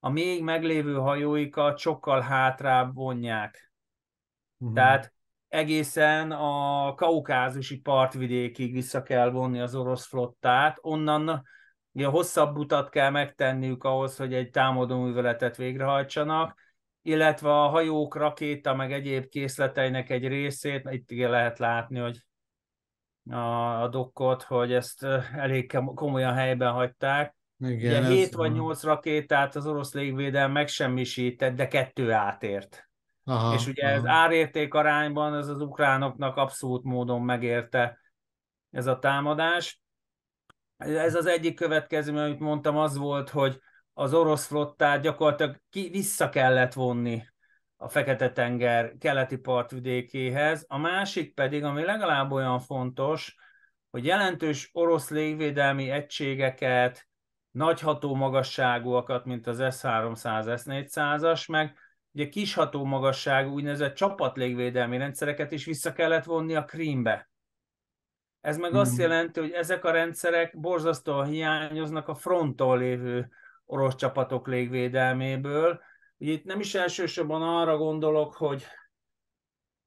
a még meglévő hajóikat sokkal hátrább vonják. Uh-huh. Tehát egészen a kaukázusi partvidékig vissza kell vonni az orosz flottát, onnan ugye hosszabb utat kell megtenniük ahhoz, hogy egy támadóműveletet végrehajtsanak, illetve a hajók, rakéta, meg egyéb készleteinek egy részét, itt igen lehet látni, hogy a, a dokkot, hogy ezt elég komolyan helyben hagyták. Igen, Ugye 7 vagy 8 rakétát az orosz légvédelem megsemmisített, de kettő átért. Aha, és ugye aha. ez árérték arányban ez az ukránoknak abszolút módon megérte ez a támadás. Ez az egyik következő, amit mondtam, az volt, hogy az orosz flottát gyakorlatilag ki, vissza kellett vonni a Fekete-tenger keleti partvidékéhez. A másik pedig, ami legalább olyan fontos, hogy jelentős orosz légvédelmi egységeket, nagy hatómagasságúakat, mint az S-300, S-400-as, meg ugye kis hatómagasságú úgynevezett csapatlégvédelmi rendszereket is vissza kellett vonni a Krímbe. Ez meg azt hmm. jelenti, hogy ezek a rendszerek borzasztóan hiányoznak a fronton lévő orosz csapatok légvédelméből. Ugye itt nem is elsősorban arra gondolok, hogy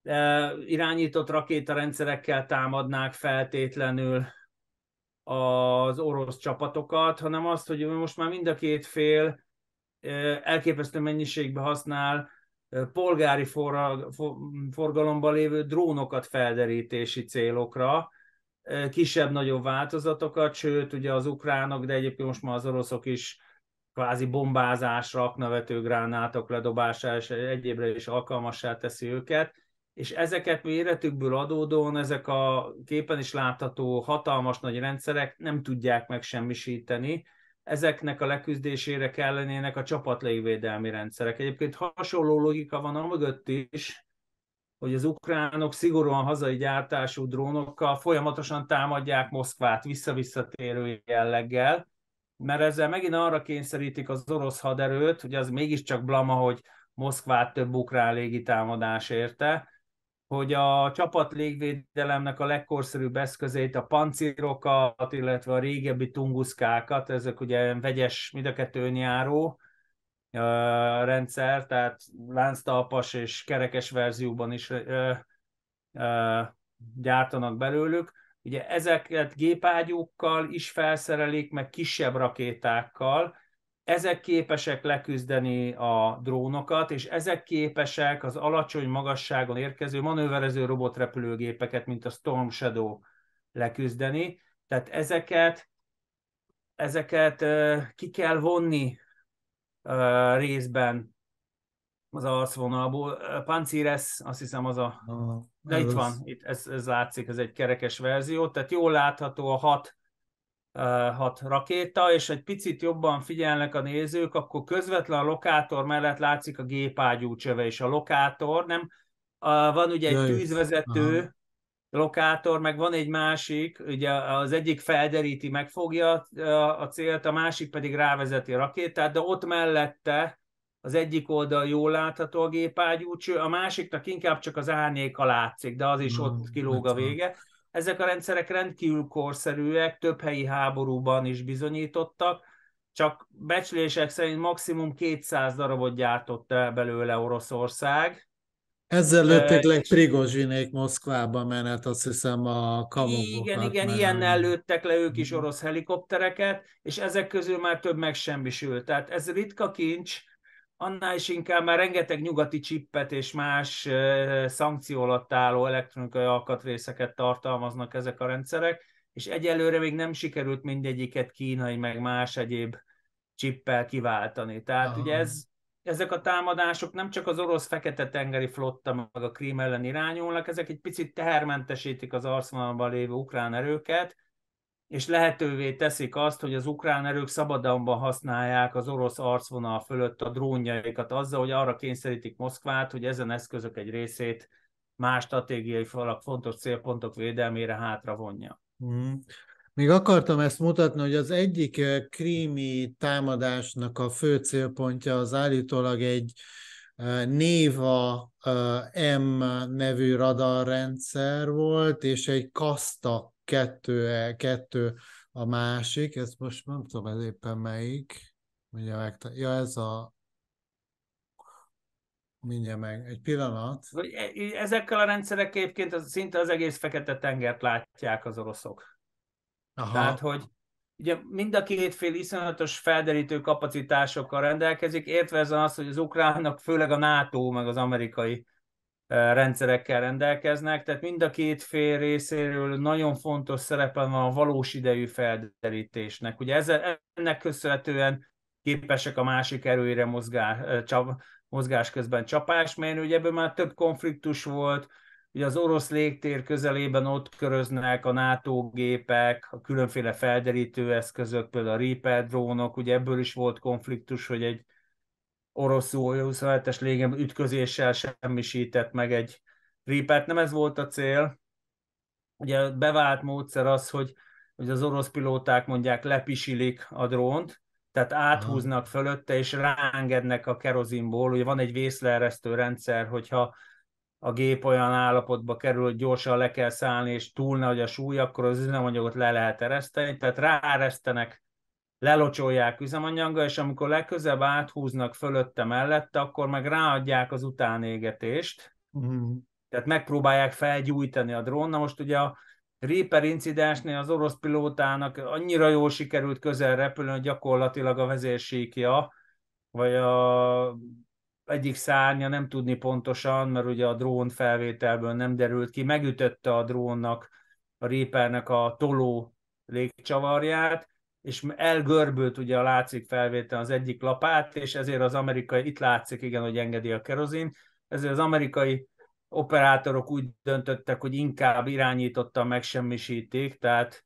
e, irányított rakétarendszerekkel támadnák feltétlenül az orosz csapatokat, hanem azt, hogy most már mind a két fél elképesztő mennyiségben használ polgári forgalomban lévő drónokat felderítési célokra, kisebb-nagyobb változatokat, sőt, ugye az ukránok, de egyébként most már az oroszok is kvázi bombázásra, raknavető gránátok ledobására és egyébre is alkalmassá teszi őket, és ezeket méretükből adódóan ezek a képen is látható hatalmas nagy rendszerek nem tudják megsemmisíteni, ezeknek a leküzdésére kellenének a csapatlégvédelmi rendszerek. Egyébként hasonló logika van a is, hogy az ukránok szigorúan hazai gyártású drónokkal folyamatosan támadják Moszkvát visszavisszatérő jelleggel, mert ezzel megint arra kényszerítik az orosz haderőt, hogy az mégiscsak blama, hogy Moszkvát több ukrán légitámadás érte, hogy a csapat légvédelemnek a legkorszerűbb eszközét, a pancírokat, illetve a régebbi tunguszkákat, ezek ugye vegyes, mind a kettő önjáró, rendszer, tehát lánctalpas és kerekes verzióban is gyártanak belőlük. Ugye ezeket gépágyúkkal is felszerelik, meg kisebb rakétákkal, ezek képesek leküzdeni a drónokat, és ezek képesek az alacsony magasságon érkező manőverező robotrepülőgépeket, mint a Storm Shadow leküzdeni. Tehát ezeket, ezeket ki kell vonni részben az arcvonalból. Pancires, azt hiszem az a... De itt van, itt ez, ez látszik, ez egy kerekes verzió, tehát jól látható a hat, hat rakéta, és egy picit jobban figyelnek a nézők, akkor közvetlen a lokátor mellett látszik a gépágyú csöve, és a lokátor nem, van ugye egy tűzvezető, Aha. lokátor, meg van egy másik, ugye az egyik felderíti, megfogja a célt, a másik pedig rávezeti a rakétát, de ott mellette az egyik oldal jól látható a gépágyúcső, a másiknak inkább csak az árnyéka látszik, de az is ott kilóg a vége. Ezek a rendszerek rendkívül korszerűek, több helyi háborúban is bizonyítottak, csak becslések szerint maximum 200 darabot gyártott el belőle Oroszország, ezzel lőtték le Prigozsinék Moszkvába menet, azt hiszem a kamukokat. Igen, igen, mert... ilyennel lőttek le ők is mhm. orosz helikoptereket, és ezek közül már több megsemmisült. Tehát ez ritka kincs, annál is inkább már rengeteg nyugati csippet és más szankció alatt álló elektronikai alkatrészeket tartalmaznak ezek a rendszerek, és egyelőre még nem sikerült mindegyiket kínai, meg más egyéb csippel kiváltani. Tehát Aha. ugye ez, ezek a támadások nem csak az orosz fekete-tengeri flotta meg a Krím ellen irányulnak, ezek egy picit tehermentesítik az arcvonalban lévő ukrán erőket, és lehetővé teszik azt, hogy az ukrán erők szabadonban használják az orosz arcvonal fölött a drónjaikat azzal, hogy arra kényszerítik Moszkvát, hogy ezen eszközök egy részét más stratégiai falak fontos célpontok védelmére hátra vonja. Mm. Még akartam ezt mutatni, hogy az egyik eh, krími támadásnak a fő célpontja az állítólag egy eh, Néva eh, M nevű radarrendszer volt, és egy Kasta 2, 2 a másik, ezt most nem tudom, ez éppen melyik. Mindjárt meg, ja, ez a Mindjárt meg, egy pillanat. Ezekkel a rendszerekkel egyébként az, szinte az egész fekete tengert látják az oroszok. Aha. Tehát, hogy ugye mind a két fél iszonyatos felderítő kapacitásokkal rendelkezik, értve ez az, hogy az ukránok főleg a NATO meg az amerikai rendszerekkel rendelkeznek, tehát mind a két fél részéről nagyon fontos szerepe van a valós idejű felderítésnek. Ugye ezzel, ennek köszönhetően képesek a másik erőire mozgás, mozgás közben csapás, mert ugye ebből már több konfliktus volt, Ugye az orosz légtér közelében ott köröznek a NATO gépek, a különféle felderítő eszközök, például a Reaper drónok, ugye ebből is volt konfliktus, hogy egy orosz 27-es légem ütközéssel semmisített meg egy Reaper-t. Nem ez volt a cél. Ugye bevált módszer az, hogy, hogy az orosz pilóták mondják lepisilik a drónt, tehát áthúznak fölötte, és rángednek a kerozinból. Ugye van egy vészleeresztő rendszer, hogyha a gép olyan állapotba kerül, hogy gyorsan le kell szállni, és túl nagy a súly, akkor az üzemanyagot le lehet ereszteni, tehát ráeresztenek, lelocsolják üzemanyaggal, és amikor legközebb áthúznak fölötte mellette, akkor meg ráadják az utánégetést, uh-huh. tehát megpróbálják felgyújtani a drón. Na most ugye a Reaper incidensnél az orosz pilótának annyira jól sikerült közel repülni, hogy gyakorlatilag a vezérsíkja, vagy a egyik szárnya, nem tudni pontosan, mert ugye a drón felvételből nem derült ki, megütötte a drónnak, a Reapernek a toló légcsavarját, és elgörbült ugye a látszik felvétel az egyik lapát, és ezért az amerikai, itt látszik igen, hogy engedi a kerozin, ezért az amerikai operátorok úgy döntöttek, hogy inkább irányítottan megsemmisítik, tehát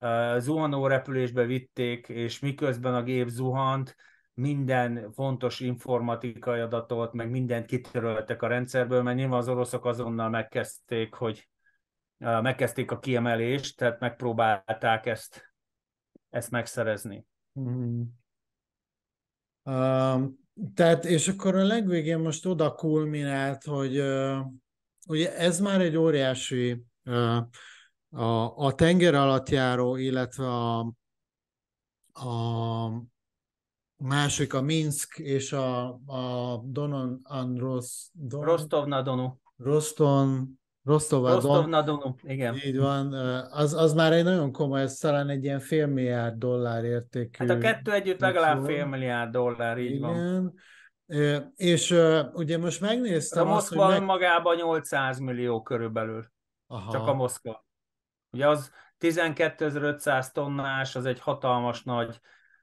uh, zuhanó repülésbe vitték, és miközben a gép zuhant, minden fontos informatikai adatot, meg mindent kitöröltek a rendszerből, mert nyilván az oroszok azonnal megkezdték, hogy megkezdték a kiemelést, tehát megpróbálták ezt, ezt megszerezni. Mm. Uh, tehát, és akkor a legvégén most oda kulminált, hogy uh, ugye ez már egy óriási uh, a, a tenger alatt járó, illetve a, a másik a Minsk és a, a Donon Andros, Don, Rostov-na-Donu. Roston, Rostov Rostov-na-Donu, igen. Így van, az, az már egy nagyon komoly, ez talán egy ilyen fél milliárd dollár értékű. Hát a kettő együtt legalább fél milliárd dollár, így Igen. van. És ugye most megnéztem A Moszkva azt, hogy meg... magában 800 millió körülbelül. Aha. Csak a Moszkva. Ugye az 12.500 tonnás, az egy hatalmas nagy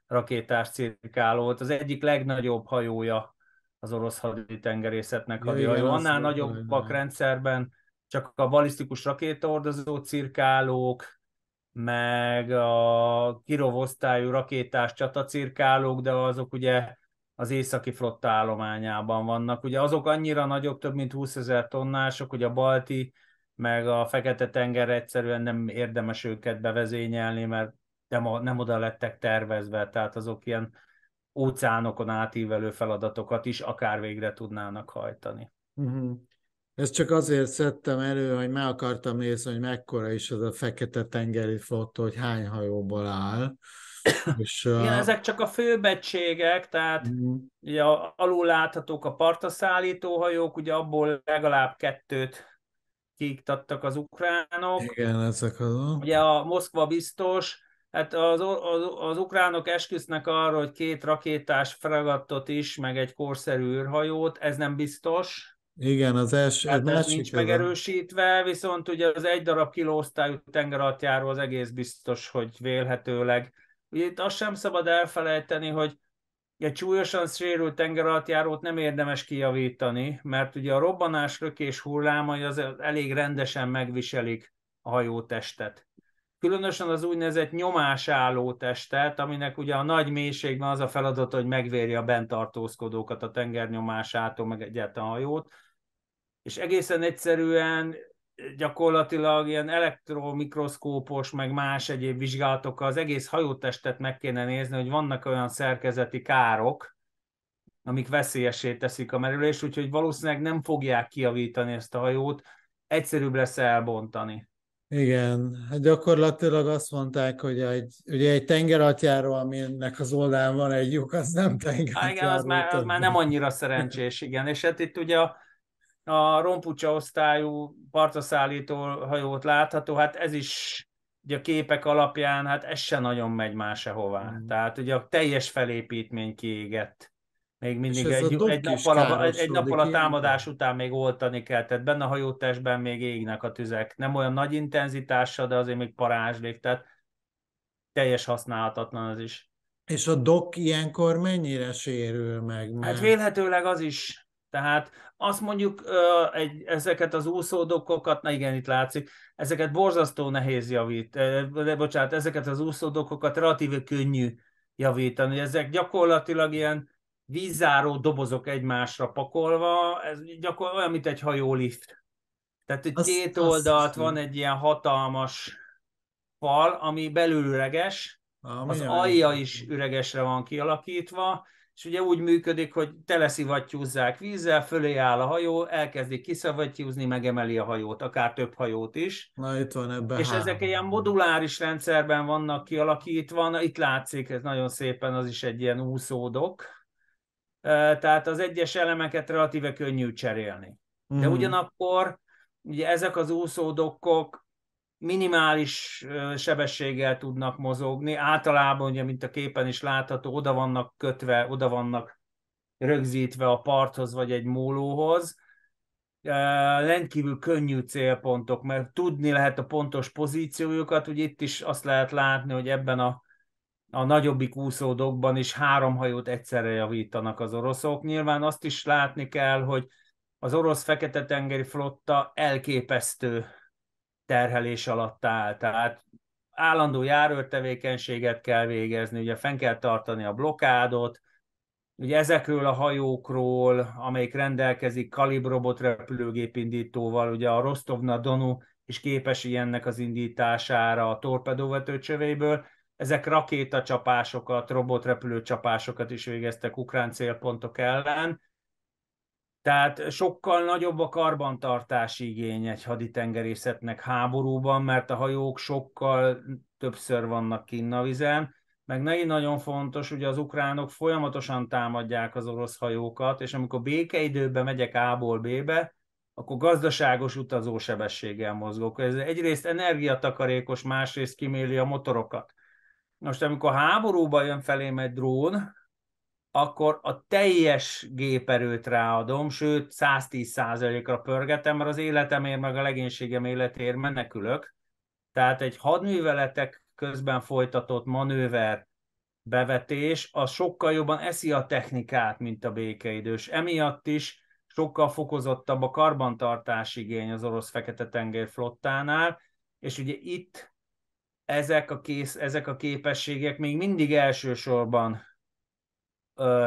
rakétás cirkáló volt. Az egyik legnagyobb hajója az orosz haditengerészetnek hadihajó. Annál nagyobbak rendszerben csak a balisztikus rakétaordozó cirkálók, meg a Kirov rakétás csatacirkálók, de azok ugye az északi flotta állományában vannak. Ugye azok annyira nagyok, több mint 20 ezer tonnások, hogy a balti meg a Fekete-tenger egyszerűen nem érdemes őket bevezényelni, mert nem, nem oda lettek tervezve, tehát azok ilyen óceánokon átívelő feladatokat is akár végre tudnának hajtani. Uh-huh. Ezt csak azért szedtem elő, hogy meg akartam nézni, hogy mekkora is az a Fekete-tengeri flotta, hogy hány hajóból áll. És, Igen, uh... ezek csak a főbettségek, tehát uh-huh. ugye alul láthatók a partaszállító hajók, ugye abból legalább kettőt kiiktattak az ukránok. Igen, ezek azok. Ugye a Moszkva biztos, hát az, az, az ukránok esküsznek arra, hogy két rakétás fregattot is, meg egy korszerű űrhajót, ez nem biztos. Igen, az első. Hát ez nincs megerősítve, viszont ugye az egy darab kilóosztályú tengeralattjáró az egész biztos, hogy vélhetőleg. Ugye itt azt sem szabad elfelejteni, hogy egy súlyosan sérült tengeralattjárót nem érdemes kijavítani, mert ugye a robbanás rökés hullámai az elég rendesen megviselik a hajótestet. Különösen az úgynevezett nyomásálló testet, aminek ugye a nagy mélységben az a feladat, hogy megvérje a bent tartózkodókat a tengernyomásától, meg egyáltalán a hajót. És egészen egyszerűen gyakorlatilag ilyen elektromikroszkópos, meg más egyéb vizsgálatokkal az egész hajótestet meg kéne nézni, hogy vannak olyan szerkezeti károk, amik veszélyesé teszik a merülést, úgyhogy valószínűleg nem fogják kiavítani ezt a hajót, egyszerűbb lesz elbontani. Igen, hát gyakorlatilag azt mondták, hogy egy, ugye egy tengeratjáró, aminek az oldalán van egy lyuk, az nem tengeratjáró. Igen, az már, az már nem annyira szerencsés, igen. És hát itt ugye a, a rompucsa osztályú partaszállító hajót látható, hát ez is ugye a képek alapján, hát ez se nagyon megy másehová. Mm. Tehát ugye a teljes felépítmény kiégett. Még mindig egy, egy, nappal a, egy, egy nappal a támadás ilyen? után még oltani kell, tehát benne a hajótestben még égnek a tüzek. Nem olyan nagy intenzitással, de azért még parázslik, tehát teljes használhatatlan az is. És a dok ilyenkor mennyire sérül meg? Mert... Hát vélhetőleg az is. Tehát azt mondjuk egy, ezeket az úszódokokat, na igen, itt látszik, ezeket borzasztó nehéz javít, de bocsánat, ezeket az úszódokokat relatíve könnyű javítani. Ezek gyakorlatilag ilyen vízzáró dobozok egymásra pakolva, ez gyakorlatilag olyan, mint egy hajólift. Tehát egy két oldalt van egy ilyen hatalmas fal, ami belül üreges, ah, az alja is üregesre van kialakítva, és ugye úgy működik, hogy teleszivattyúzzák vízzel, fölé áll a hajó, elkezdik kiszavattyúzni, megemeli a hajót, akár több hajót is. Na itt van ebben És három. ezek ilyen moduláris rendszerben vannak kialakítva, Na, itt látszik, ez nagyon szépen, az is egy ilyen úszódok. Tehát az egyes elemeket relatíve könnyű cserélni. De mm. ugyanakkor ugye ezek az úszódokkok minimális sebességgel tudnak mozogni. Általában, ugye, mint a képen is látható, oda vannak kötve, oda vannak rögzítve a parthoz vagy egy mólóhoz. Rendkívül könnyű célpontok, mert tudni lehet a pontos pozíciójukat. Ugye itt is azt lehet látni, hogy ebben a, a nagyobbik úszódokban is három hajót egyszerre javítanak az oroszok. Nyilván azt is látni kell, hogy az orosz fekete-tengeri flotta elképesztő terhelés alatt áll. Tehát állandó járőrtevékenységet kell végezni, ugye fenn kell tartani a blokádot, ugye ezekről a hajókról, amelyik rendelkezik kalibrobot repülőgép indítóval, ugye a Rostovna Donu is képes ilyennek az indítására a torpedóvető csövéből, ezek rakétacsapásokat, robotrepülőcsapásokat is végeztek ukrán célpontok ellen, tehát sokkal nagyobb a karbantartási igény egy haditengerészetnek háborúban, mert a hajók sokkal többször vannak kinn a vizen, meg neki nagyon fontos, ugye az ukránok folyamatosan támadják az orosz hajókat, és amikor békeidőben megyek A-ból B-be, akkor gazdaságos utazósebességgel mozgok. Ez egyrészt energiatakarékos, másrészt kiméli a motorokat. Most amikor háborúba jön felém egy drón, akkor a teljes géperőt ráadom, sőt 110%-ra pörgetem, mert az életemért, meg a legénységem életéért menekülök. Tehát egy hadműveletek közben folytatott manőver bevetés, az sokkal jobban eszi a technikát, mint a békeidős. Emiatt is sokkal fokozottabb a karbantartás igény az orosz Fekete-tenger flottánál, és ugye itt ezek a, kész, ezek a képességek még mindig elsősorban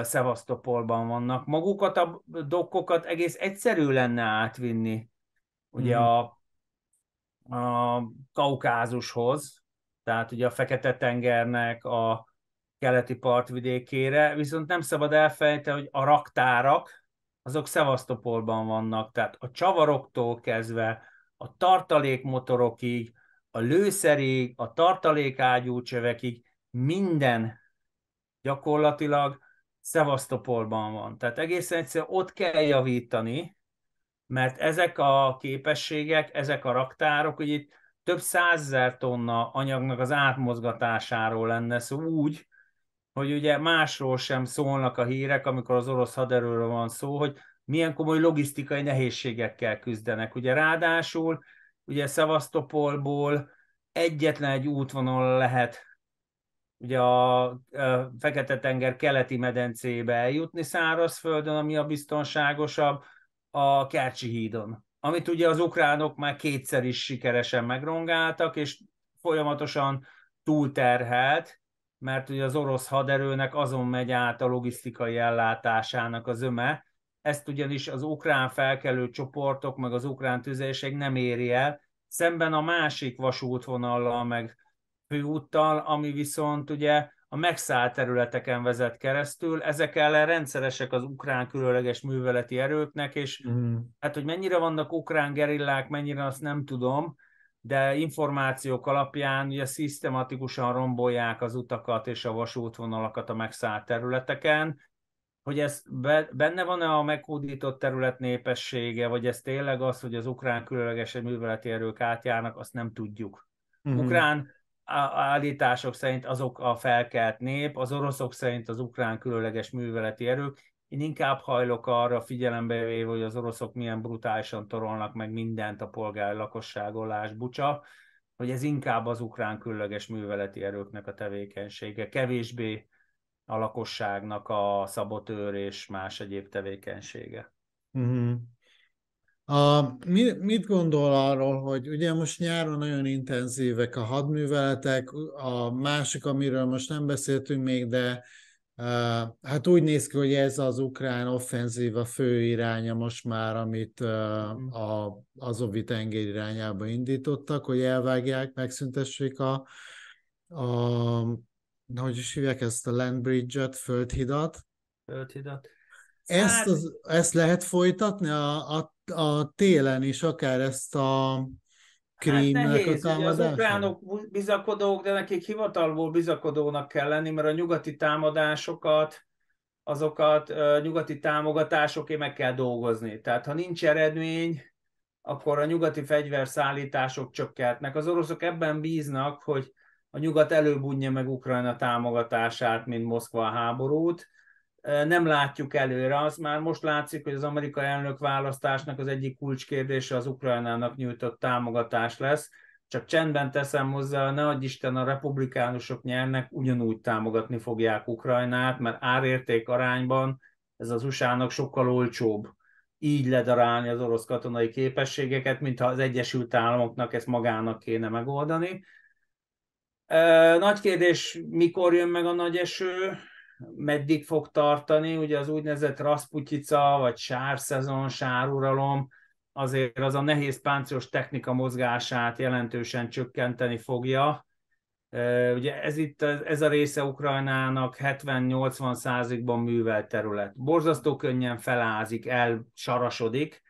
Szevasztopolban vannak. Magukat a dokkokat egész egyszerű lenne átvinni ugye mm. a, a Kaukázushoz, tehát ugye a Fekete-tengernek a keleti partvidékére, viszont nem szabad elfelejteni, hogy a raktárak, azok Szevasztopolban vannak, tehát a csavaroktól kezdve a tartalékmotorokig, a lőszerig, a tartalékágyúcsövekig minden gyakorlatilag Szevasztopolban van. Tehát egészen egyszerűen ott kell javítani, mert ezek a képességek, ezek a raktárok, hogy itt több százezer tonna anyagnak az átmozgatásáról lenne szó úgy, hogy ugye másról sem szólnak a hírek, amikor az orosz haderőről van szó, hogy milyen komoly logisztikai nehézségekkel küzdenek. Ugye ráadásul, ugye Szevasztopolból egyetlen egy útvonal lehet ugye a Fekete-tenger keleti medencébe eljutni szárazföldön, ami a biztonságosabb, a Kercsi hídon, amit ugye az ukránok már kétszer is sikeresen megrongáltak, és folyamatosan túlterhelt, mert ugye az orosz haderőnek azon megy át a logisztikai ellátásának az öme, ezt ugyanis az ukrán felkelő csoportok, meg az ukrán tüzérség nem éri el, szemben a másik vasútvonallal, meg főúttal, ami viszont ugye a megszállt területeken vezet keresztül. Ezek ellen rendszeresek az ukrán különleges műveleti erőknek, és mm. hát, hogy mennyire vannak ukrán gerillák, mennyire azt nem tudom, de információk alapján ugye szisztematikusan rombolják az utakat és a vasútvonalakat a megszállt területeken, hogy ez benne van-e a meghódított terület népessége, vagy ez tényleg az, hogy az ukrán különleges műveleti erők átjárnak, azt nem tudjuk. Mm-hmm. Ukrán állítások szerint azok a felkelt nép, az oroszok szerint az ukrán különleges műveleti erők. Én inkább hajlok arra figyelembe véve, hogy az oroszok milyen brutálisan torolnak meg mindent a polgári lakosságolás bucsa, hogy ez inkább az ukrán különleges műveleti erőknek a tevékenysége, kevésbé a lakosságnak a szabotőr és más egyéb tevékenysége. Mm-hmm. A, mi, mit gondol arról, hogy ugye most nyáron nagyon intenzívek a hadműveletek, a másik, amiről most nem beszéltünk még, de uh, hát úgy néz ki, hogy ez az ukrán offenzíva fő iránya most már, amit uh, a Azovi tenger irányába indítottak, hogy elvágják, megszüntessék a, a hogy is hívják ezt a land bridge-et, földhidat. Földhidat. Ezt, hát... az, ezt lehet folytatni a, a a télen is akár ezt a krímnek hát nehéz, a az ukránok bizakodók, de nekik hivatalból bizakodónak kell lenni, mert a nyugati támadásokat, azokat nyugati támogatásoké meg kell dolgozni. Tehát ha nincs eredmény, akkor a nyugati fegyverszállítások csökkentnek. Az oroszok ebben bíznak, hogy a nyugat előbb unja meg Ukrajna támogatását, mint Moszkva a háborút, nem látjuk előre. Az már most látszik, hogy az amerikai elnök választásnak az egyik kulcskérdése az Ukrajnának nyújtott támogatás lesz. Csak csendben teszem hozzá, ne adj Isten, a republikánusok nyernek, ugyanúgy támogatni fogják Ukrajnát, mert árérték arányban ez az USA-nak sokkal olcsóbb így ledarálni az orosz katonai képességeket, mintha az Egyesült Államoknak ezt magának kéne megoldani. Nagy kérdés, mikor jön meg a nagy eső, meddig fog tartani, ugye az úgynevezett Rasputica, vagy sárszezon, sáruralom, azért az a nehéz páncélos technika mozgását jelentősen csökkenteni fogja. Ugye ez itt, ez a része Ukrajnának 70-80 százikban művelt terület. Borzasztó könnyen felázik, elsarasodik,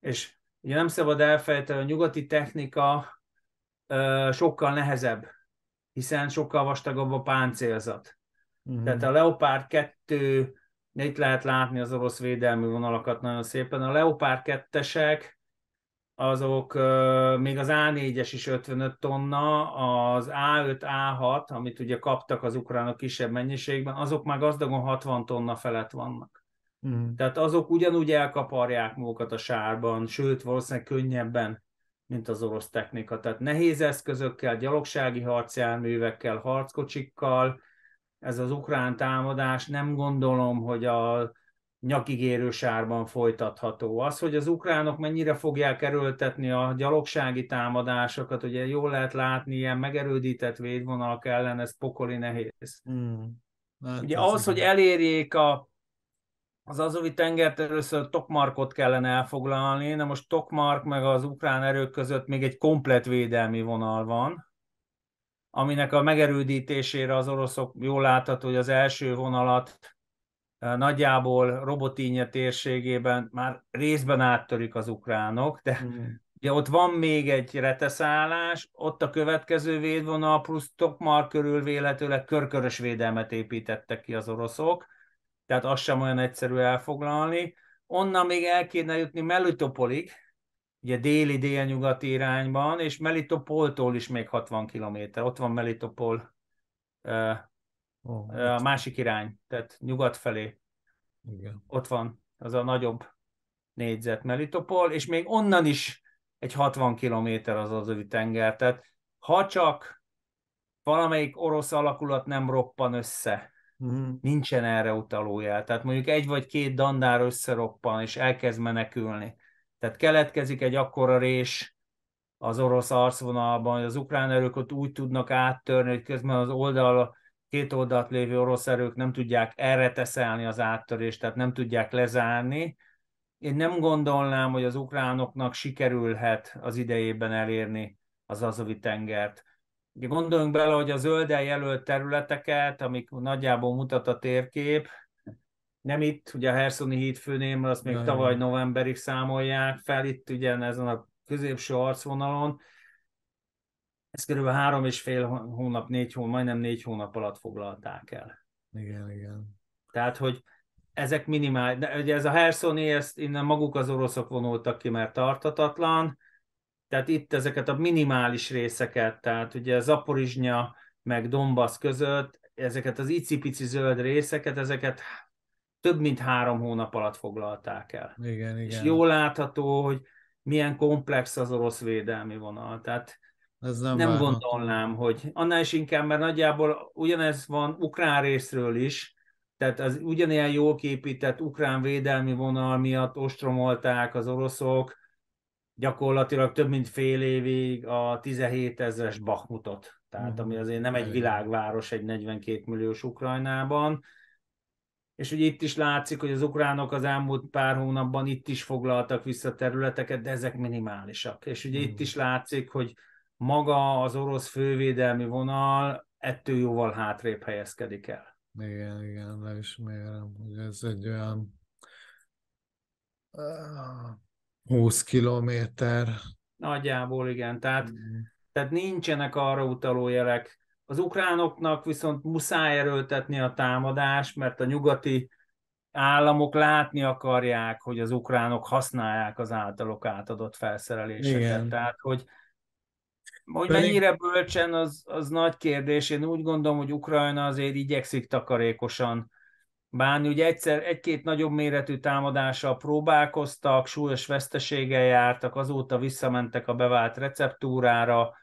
és ugye nem szabad elfelejteni, a nyugati technika sokkal nehezebb hiszen sokkal vastagabb a páncélzat. Uh-huh. Tehát a Leopard 2, itt lehet látni az orosz védelmi vonalakat nagyon szépen, a Leopard 2-esek, azok még az A4-es is 55 tonna, az A5, A6, amit ugye kaptak az ukránok kisebb mennyiségben, azok már gazdagon 60 tonna felett vannak. Mm. Tehát azok ugyanúgy elkaparják magukat a sárban, sőt, valószínűleg könnyebben, mint az orosz technika. Tehát nehéz eszközökkel, gyalogsági harcjárművekkel, harckocsikkal, ez az ukrán támadás nem gondolom, hogy a nyakigérő sárban folytatható. Az, hogy az ukránok mennyire fogják erőltetni a gyalogsági támadásokat, ugye jól lehet látni, ilyen megerődített védvonalak ellen, ez pokoli nehéz. Hmm. Hát ugye ahhoz, hogy elérjék a, az Azovi tengert, először Tokmarkot kellene elfoglalni, na most Tokmark meg az ukrán erők között még egy komplet védelmi vonal van, aminek a megerődítésére az oroszok jól látható, hogy az első vonalat nagyjából Robotínja térségében már részben áttörik az ukránok, de mm. ugye ott van még egy reteszállás, ott a következő védvonal plusz Tokmar körül véletőleg körkörös védelmet építettek ki az oroszok, tehát az sem olyan egyszerű elfoglalni. Onnan még el kéne jutni Melitopolig, ugye déli-délnyugati irányban, és Melitopoltól is még 60 km. Ott van Melitopol Oh, a másik irány, tehát nyugat felé. Igen. Ott van az a nagyobb négyzet Melitopol, és még onnan is egy 60 kilométer az az tenger. Tehát ha csak valamelyik orosz alakulat nem roppan össze, uh-huh. nincsen erre utalójel. Tehát mondjuk egy vagy két dandár összeroppan, és elkezd menekülni. Tehát keletkezik egy akkora rés az orosz arcvonalban, hogy az ukrán erők ott úgy tudnak áttörni, hogy közben az oldal két oldalt lévő orosz erők nem tudják erre teszelni az áttörést, tehát nem tudják lezárni. Én nem gondolnám, hogy az ukránoknak sikerülhet az idejében elérni az Azovi tengert. Gondoljunk bele, hogy a zölden jelölt területeket, amik nagyjából mutat a térkép, nem itt, ugye a Herszoni híd főném, azt még tavaly novemberig számolják fel, itt ugye ezen a középső arcvonalon, ezt körülbelül három és fél hónap, négy hónap, majdnem négy hónap alatt foglalták el. Igen, igen. Tehát, hogy ezek minimál, de ugye ez a Hersoni, ezt innen maguk az oroszok vonultak ki, mert tartatatlan, tehát itt ezeket a minimális részeket, tehát ugye Zaporizsnya meg Donbass között, ezeket az icipici zöld részeket, ezeket több mint három hónap alatt foglalták el. Igen, igen. És jól látható, hogy milyen komplex az orosz védelmi vonal. Tehát ez nem, nem gondolnám, hogy annál is inkább, mert nagyjából ugyanez van ukrán részről is, tehát az ugyanilyen jól képített ukrán védelmi vonal miatt ostromolták az oroszok gyakorlatilag több mint fél évig a 17 ezres Bakhmutot, tehát uh-huh. ami azért nem egy világváros egy 42 milliós Ukrajnában, és ugye itt is látszik, hogy az ukránok az elmúlt pár hónapban itt is foglaltak vissza területeket, de ezek minimálisak. És ugye uh-huh. itt is látszik, hogy maga az orosz fővédelmi vonal ettől jóval hátrébb helyezkedik el. Igen, igen, leismerem, hogy ez egy olyan 20 kilométer. Nagyjából igen, tehát, mm. tehát nincsenek arra utaló jelek. Az ukránoknak viszont muszáj erőltetni a támadást, mert a nyugati államok látni akarják, hogy az ukránok használják az általuk átadott felszereléseket. Igen. Tehát, hogy hogy Pedig... mennyire bölcsen, az, az nagy kérdés. Én úgy gondolom, hogy Ukrajna azért igyekszik takarékosan bánni. Ugye egyszer egy-két nagyobb méretű támadással próbálkoztak, súlyos veszteséggel jártak, azóta visszamentek a bevált receptúrára,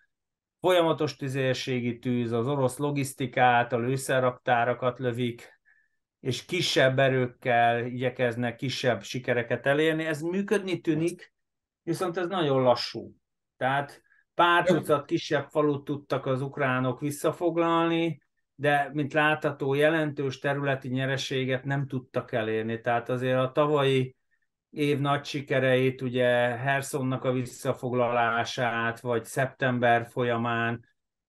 folyamatos tüzérségi tűz, az orosz logisztikát, a lőszerraktárakat lövik, és kisebb erőkkel igyekeznek kisebb sikereket elérni. Ez működni tűnik, viszont ez nagyon lassú. Tehát Pár tucat kisebb falut tudtak az ukránok visszafoglalni, de mint látható, jelentős területi nyereséget nem tudtak elérni. Tehát azért a tavalyi év nagy sikereit, ugye Hersonnak a visszafoglalását, vagy szeptember folyamán,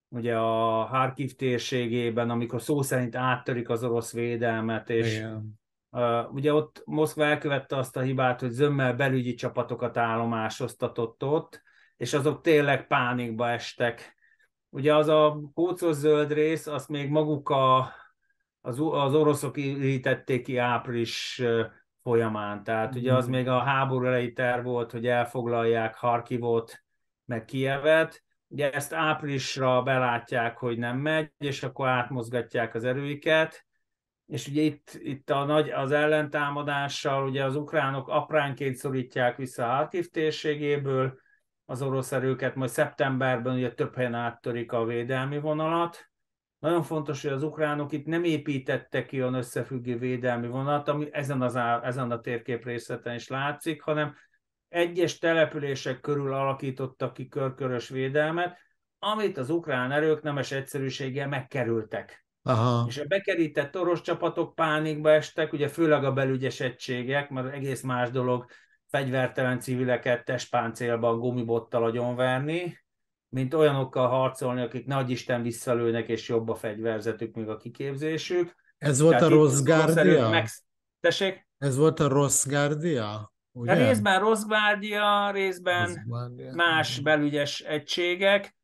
ugye a Harkiv térségében, amikor szó szerint áttörik az orosz védelmet, és Igen. Uh, ugye ott Moszkva elkövette azt a hibát, hogy zömmel belügyi csapatokat állomásoztatott ott, és azok tényleg pánikba estek, Ugye az a kócos zöld rész, azt még maguk a, az, az oroszok írítették ki április folyamán. Tehát ugye az még a háború elejé terv volt, hogy elfoglalják Harkivot, meg Kievet. Ugye ezt áprilisra belátják, hogy nem megy, és akkor átmozgatják az erőiket. És ugye itt, itt a nagy, az ellentámadással ugye az ukránok apránként szorítják vissza Harkiv térségéből, az orosz erőket, majd szeptemberben ugye több helyen áttörik a védelmi vonalat. Nagyon fontos, hogy az ukránok itt nem építettek ki olyan összefüggő védelmi vonalat, ami ezen, az, ezen a térkép részleten is látszik, hanem egyes települések körül alakítottak ki körkörös védelmet, amit az ukrán erők nemes egyszerűséggel megkerültek. Aha. És a bekerített orosz csapatok pánikba estek, ugye főleg a belügyes egységek, mert egész más dolog fegyvertelen civileket testpáncélban gumibottal agyonverni, mint olyanokkal harcolni, akik nagy Isten visszalőnek, és jobb a fegyverzetük, még a kiképzésük. Ez volt Tehát a rossz gárdia? Meg... Tessék? Ez volt a rossz gárdia? Ugye? A részben rossz gárdia, részben más belügyes egységek,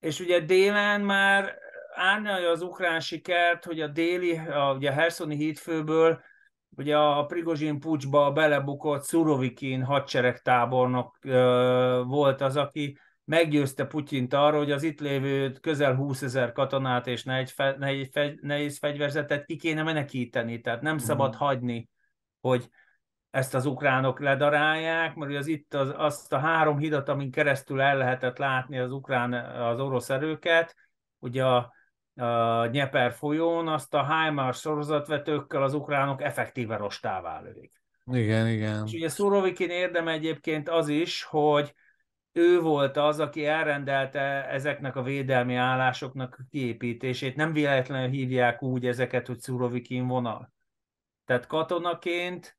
és ugye délen már árnyalja az ukrán sikert, hogy a déli, a, ugye a Herszoni hídfőből ugye a Prigozsin pucsba belebukott Szurovikin hadseregtábornok ö, volt az, aki meggyőzte Putyint arra, hogy az itt lévő közel 20 ezer katonát és nehéz fegyverzetet ki kéne menekíteni, tehát nem uh-huh. szabad hagyni, hogy ezt az ukránok ledarálják, mert az itt az, azt a három hidat, amin keresztül el lehetett látni az ukrán, az orosz erőket, ugye a a Nyeper folyón, azt a HIMARS sorozatvetőkkel az ukránok effektíve rostává lövik. Igen, igen. És ugye Szurovikin érdeme egyébként az is, hogy ő volt az, aki elrendelte ezeknek a védelmi állásoknak a kiépítését. Nem véletlenül hívják úgy ezeket, hogy Szurovikin vonal. Tehát katonaként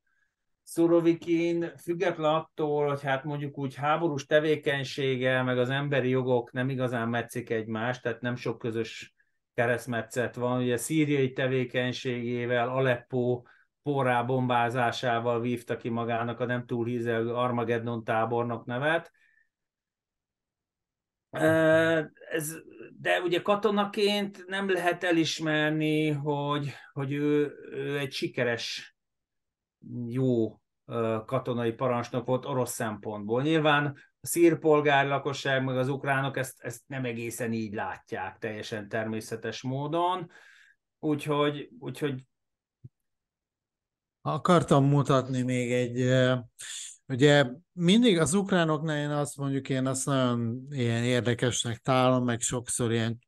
Szurovikin független attól, hogy hát mondjuk úgy háborús tevékenysége, meg az emberi jogok nem igazán metszik egymást, tehát nem sok közös keresztmetszet van. Ugye szíriai tevékenységével, Aleppo porrá bombázásával vívta ki magának a nem túl hízelgő Armageddon tábornok nevet. Ez, de ugye katonaként nem lehet elismerni, hogy, hogy ő, ő egy sikeres, jó katonai parancsnok volt orosz szempontból. Nyilván a szír polgárlakosság, meg az ukránok ezt, ezt nem egészen így látják teljesen természetes módon. Úgyhogy, úgyhogy Akartam mutatni még egy, ugye mindig az ukránoknál én azt mondjuk, én azt nagyon ilyen érdekesnek találom, meg sokszor ilyen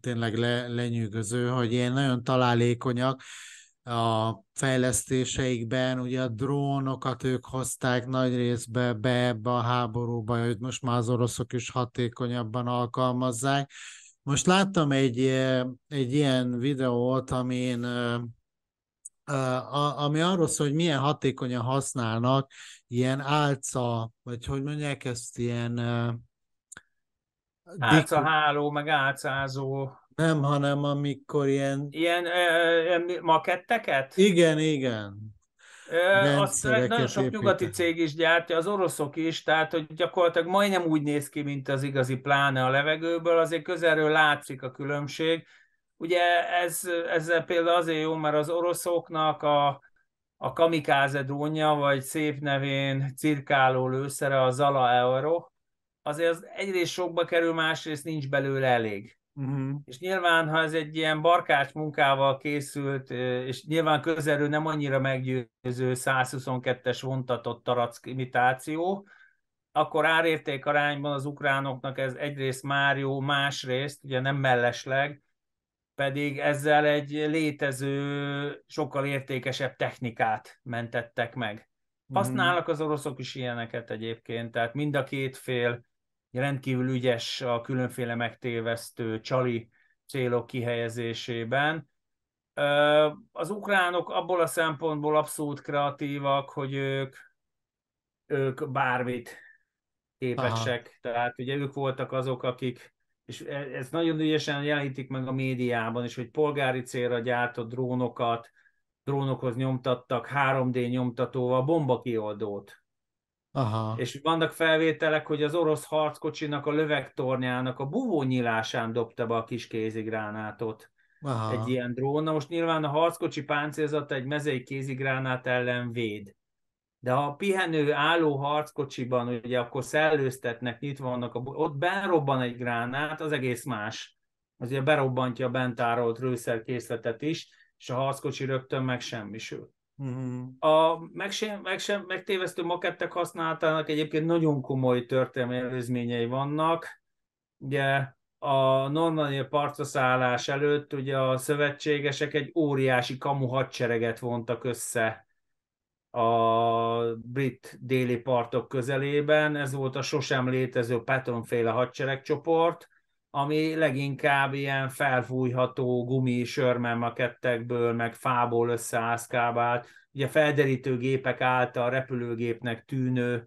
tényleg le, lenyűgöző, hogy ilyen nagyon találékonyak, a fejlesztéseikben, ugye a drónokat ők hozták nagy részbe be ebbe a háborúba, hogy most már az oroszok is hatékonyabban alkalmazzák. Most láttam egy, egy ilyen videót, amin ami arról szól, hogy milyen hatékonyan használnak ilyen álca, vagy hogy mondják ezt, ilyen álcaháló, meg álcázó nem, hanem amikor ilyen... Ilyen ö, maketteket? Igen, igen. Ö, azt nagyon sok építek. nyugati cég is gyártja, az oroszok is, tehát hogy gyakorlatilag majdnem úgy néz ki, mint az igazi pláne a levegőből, azért közelről látszik a különbség. Ugye ez, ez például azért jó, mert az oroszoknak a, a kamikáze drónja, vagy szép nevén cirkáló lőszere, a Zala Euro, azért az egyrészt sokba kerül, másrészt nincs belőle elég. Uh-huh. És nyilván, ha ez egy ilyen barkács munkával készült, és nyilván közelről nem annyira meggyőző 122-es vontatott tarack imitáció, akkor árérték arányban az ukránoknak ez egyrészt már jó, másrészt, ugye nem mellesleg, pedig ezzel egy létező, sokkal értékesebb technikát mentettek meg. Mhm. Használnak az oroszok is ilyeneket egyébként, tehát mind a két fél rendkívül ügyes a különféle megtévesztő csali célok kihelyezésében. Az ukránok abból a szempontból abszolút kreatívak, hogy ők, ők bármit képesek. Aha. Tehát ugye ők voltak azok, akik, és e, ez nagyon ügyesen jelenítik meg a médiában is, hogy polgári célra gyártott drónokat, drónokhoz nyomtattak 3D nyomtatóval bombakioldót Aha. És vannak felvételek, hogy az orosz harckocsinak a lövegtornyának a buvónyilásán dobta be a kis kézigránátot Aha. egy ilyen drón. Na most nyilván a harckocsi páncélzata egy mezei kézigránát ellen véd. De ha a pihenő álló harckocsiban, ugye akkor szellőztetnek, nyitva vannak, a, ott benrobban egy gránát, az egész más. Az ugye berobbantja a bent tárolt rőszerkészletet is, és a harckocsi rögtön megsemmisül. Uh-huh. A megsem, megsem, megtévesztő makettek használatának egyébként nagyon komoly történelmi előzményei vannak. Ugye a Normandia partraszállás előtt ugye a szövetségesek egy óriási kamu hadsereget vontak össze a brit déli partok közelében. Ez volt a sosem létező Patton-féle hadseregcsoport, ami leginkább ilyen felfújható gumi sörmenmakettekből, meg fából összeászkábált, ugye felderítő gépek által repülőgépnek tűnő,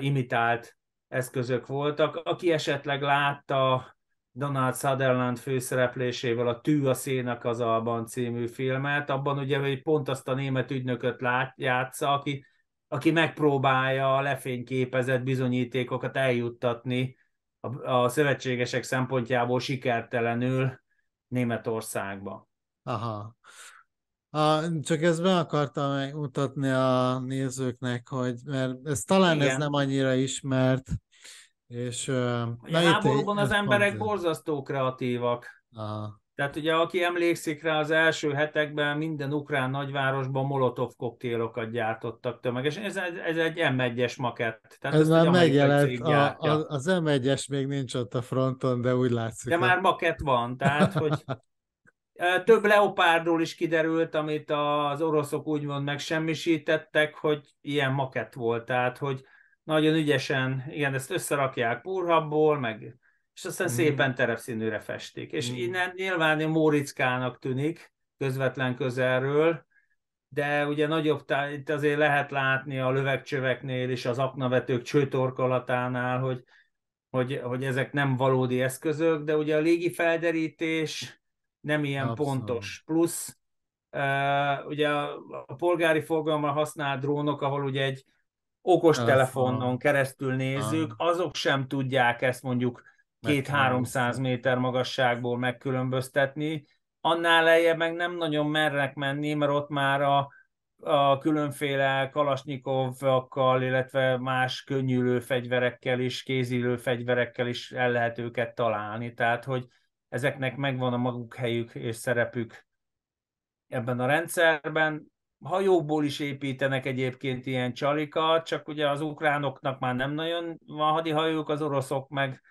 imitált eszközök voltak. Aki esetleg látta Donald Sutherland főszereplésével a Tű a szénak az alban című filmet, abban ugye hogy pont azt a német ügynököt lát, játsza, aki, aki megpróbálja a lefényképezett bizonyítékokat eljuttatni a, a szövetségesek szempontjából sikertelenül Németországba. Aha. A, csak ezt be akartam megmutatni a nézőknek, hogy mert ez talán Igen. ez nem annyira ismert, és... A háborúban az emberek pont... borzasztó kreatívak. Aha. Tehát ugye, aki emlékszik rá, az első hetekben minden ukrán nagyvárosban molotov koktélokat gyártottak tömegesen. Ez, ez egy M1-es makett. Tehát ez már megjelent, a, a, az M1-es még nincs ott a fronton, de úgy látszik. De már makett van, tehát hogy több leopárdról is kiderült, amit az oroszok úgymond megsemmisítettek, hogy ilyen makett volt, tehát hogy nagyon ügyesen, igen, ezt összerakják púrhabból, meg, és aztán mm. szépen terepszínűre festik. És mm. innen nyilván Mórickának tűnik, közvetlen közelről, de ugye nagyobb, itt azért lehet látni a lövegcsöveknél és az aknavetők csőtorkolatánál, hogy, hogy, hogy ezek nem valódi eszközök, de ugye a légi felderítés nem ilyen Abszolút. pontos. Plusz uh, ugye a, a polgári forgalommal használt drónok, ahol ugye egy okos telefonon keresztül nézzük, azok sem tudják ezt mondjuk két-háromszáz méter magasságból megkülönböztetni. Annál lejjebb meg nem nagyon mernek menni, mert ott már a, a különféle kalasnyikovokkal, illetve más könnyűlő fegyverekkel is, kézilő fegyverekkel is el lehet őket találni. Tehát, hogy ezeknek megvan a maguk helyük és szerepük ebben a rendszerben hajókból is építenek egyébként ilyen csalikat, csak ugye az ukránoknak már nem nagyon van hadihajók, az oroszok meg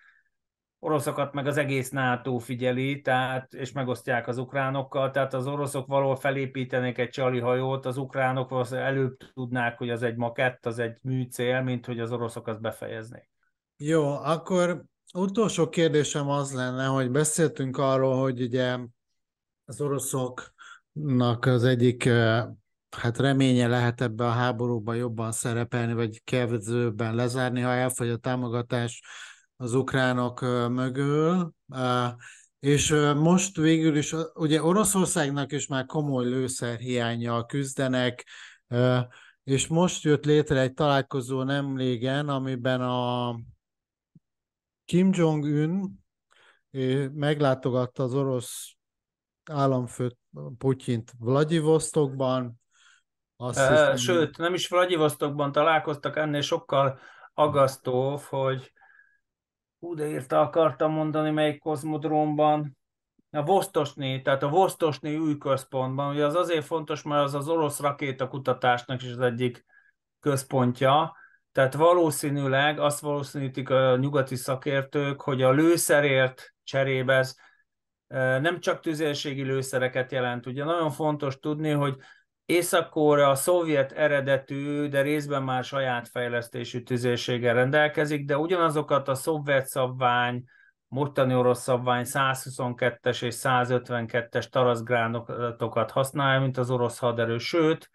oroszokat meg az egész NATO figyeli, tehát, és megosztják az ukránokkal, tehát az oroszok valahol felépítenek egy csali hajót, az ukránok előbb tudnák, hogy az egy makett, az egy műcél, mint hogy az oroszok azt befejeznék. Jó, akkor utolsó kérdésem az lenne, hogy beszéltünk arról, hogy ugye az oroszoknak az egyik hát reménye lehet ebbe a háborúban jobban szerepelni, vagy kezdőben lezárni, ha elfogy a támogatás az ukránok mögül. És most végül is, ugye Oroszországnak is már komoly lőszerhiányjal küzdenek, és most jött létre egy találkozó nem régen, amiben a Kim Jong-un meglátogatta az orosz államfőt Putyint Vladivostokban, azt hiszem, Sőt, nem is Vladivostokban találkoztak, ennél sokkal agasztóbb, hogy hú, de írta akartam mondani, melyik kozmodrómban, a Vostosni, tehát a Vostosni új központban, ugye az azért fontos, mert az az orosz rakétakutatásnak is az egyik központja, tehát valószínűleg azt valószínűtik a nyugati szakértők, hogy a lőszerért cserébe ez nem csak tüzérségi lőszereket jelent. Ugye nagyon fontos tudni, hogy észak a szovjet eredetű, de részben már saját fejlesztésű tüzérséggel rendelkezik, de ugyanazokat a szovjet szabvány, mostani orosz szabvány 122-es és 152-es taraszgránotokat használja, mint az orosz haderő. Sőt,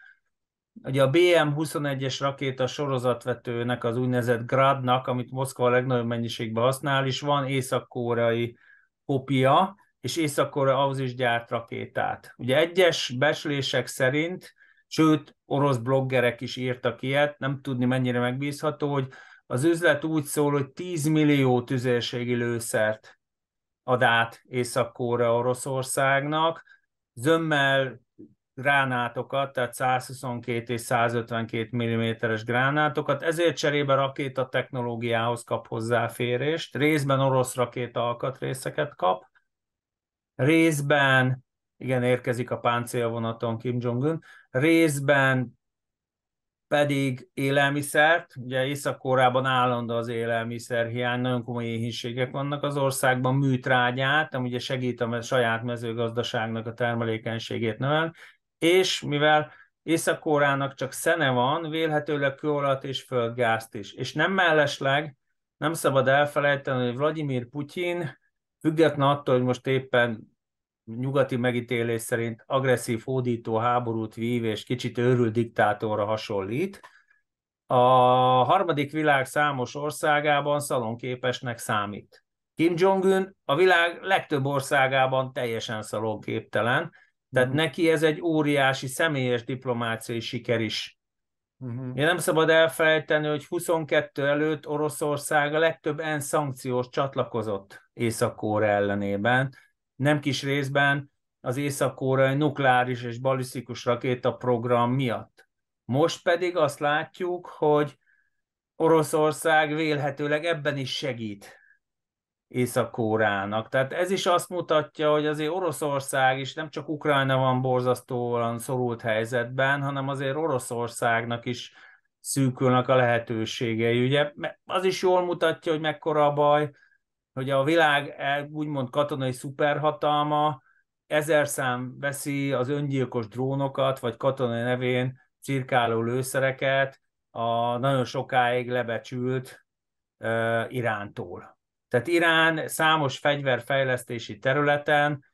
ugye a BM-21-es rakéta sorozatvetőnek, az úgynevezett Gradnak, amit Moszkva a legnagyobb mennyiségben használ, is van észak-koreai kopia, és észak ahhoz is gyárt rakétát. Ugye egyes beslések szerint sőt, orosz bloggerek is írtak ilyet, nem tudni mennyire megbízható, hogy az üzlet úgy szól, hogy 10 millió tüzérségi lőszert ad át Észak-Korea Oroszországnak, zömmel gránátokat, tehát 122 és 152 mm-es gránátokat, ezért cserébe rakéta technológiához kap hozzáférést, részben orosz rakéta alkatrészeket kap, részben, igen, érkezik a páncélvonaton Kim Jong-un, részben pedig élelmiszert, ugye Észak-Kórában állandó az élelmiszer hiány, nagyon komoly éhínségek vannak az országban, műtrágyát, ami ugye segít a saját mezőgazdaságnak a termelékenységét növel, és mivel Észak-Kórának csak szene van, vélhetőleg kőolat és földgázt is. És nem mellesleg, nem szabad elfelejteni, hogy Vladimir Putyin, független attól, hogy most éppen nyugati megítélés szerint agresszív hódító háborút vív és kicsit őrült diktátorra hasonlít, a harmadik világ számos országában szalonképesnek számít. Kim Jong-un a világ legtöbb országában teljesen szalonképtelen, tehát uh-huh. neki ez egy óriási személyes diplomáciai siker is. Uh-huh. Én nem szabad elfelejteni, hogy 22 előtt Oroszország a legtöbb ENSZ szankciós csatlakozott észak ellenében, nem kis részben az észak nukleáris és balisztikus rakéta program miatt. Most pedig azt látjuk, hogy Oroszország vélhetőleg ebben is segít Észak-Kórának. Tehát ez is azt mutatja, hogy azért Oroszország is nem csak Ukrajna van borzasztóan szorult helyzetben, hanem azért Oroszországnak is szűkülnek a lehetőségei. Ugye az is jól mutatja, hogy mekkora a baj, hogy a világ úgymond katonai szuperhatalma ezer szám veszi az öngyilkos drónokat, vagy katonai nevén cirkáló lőszereket a nagyon sokáig lebecsült uh, Irántól. Tehát Irán számos fegyverfejlesztési területen,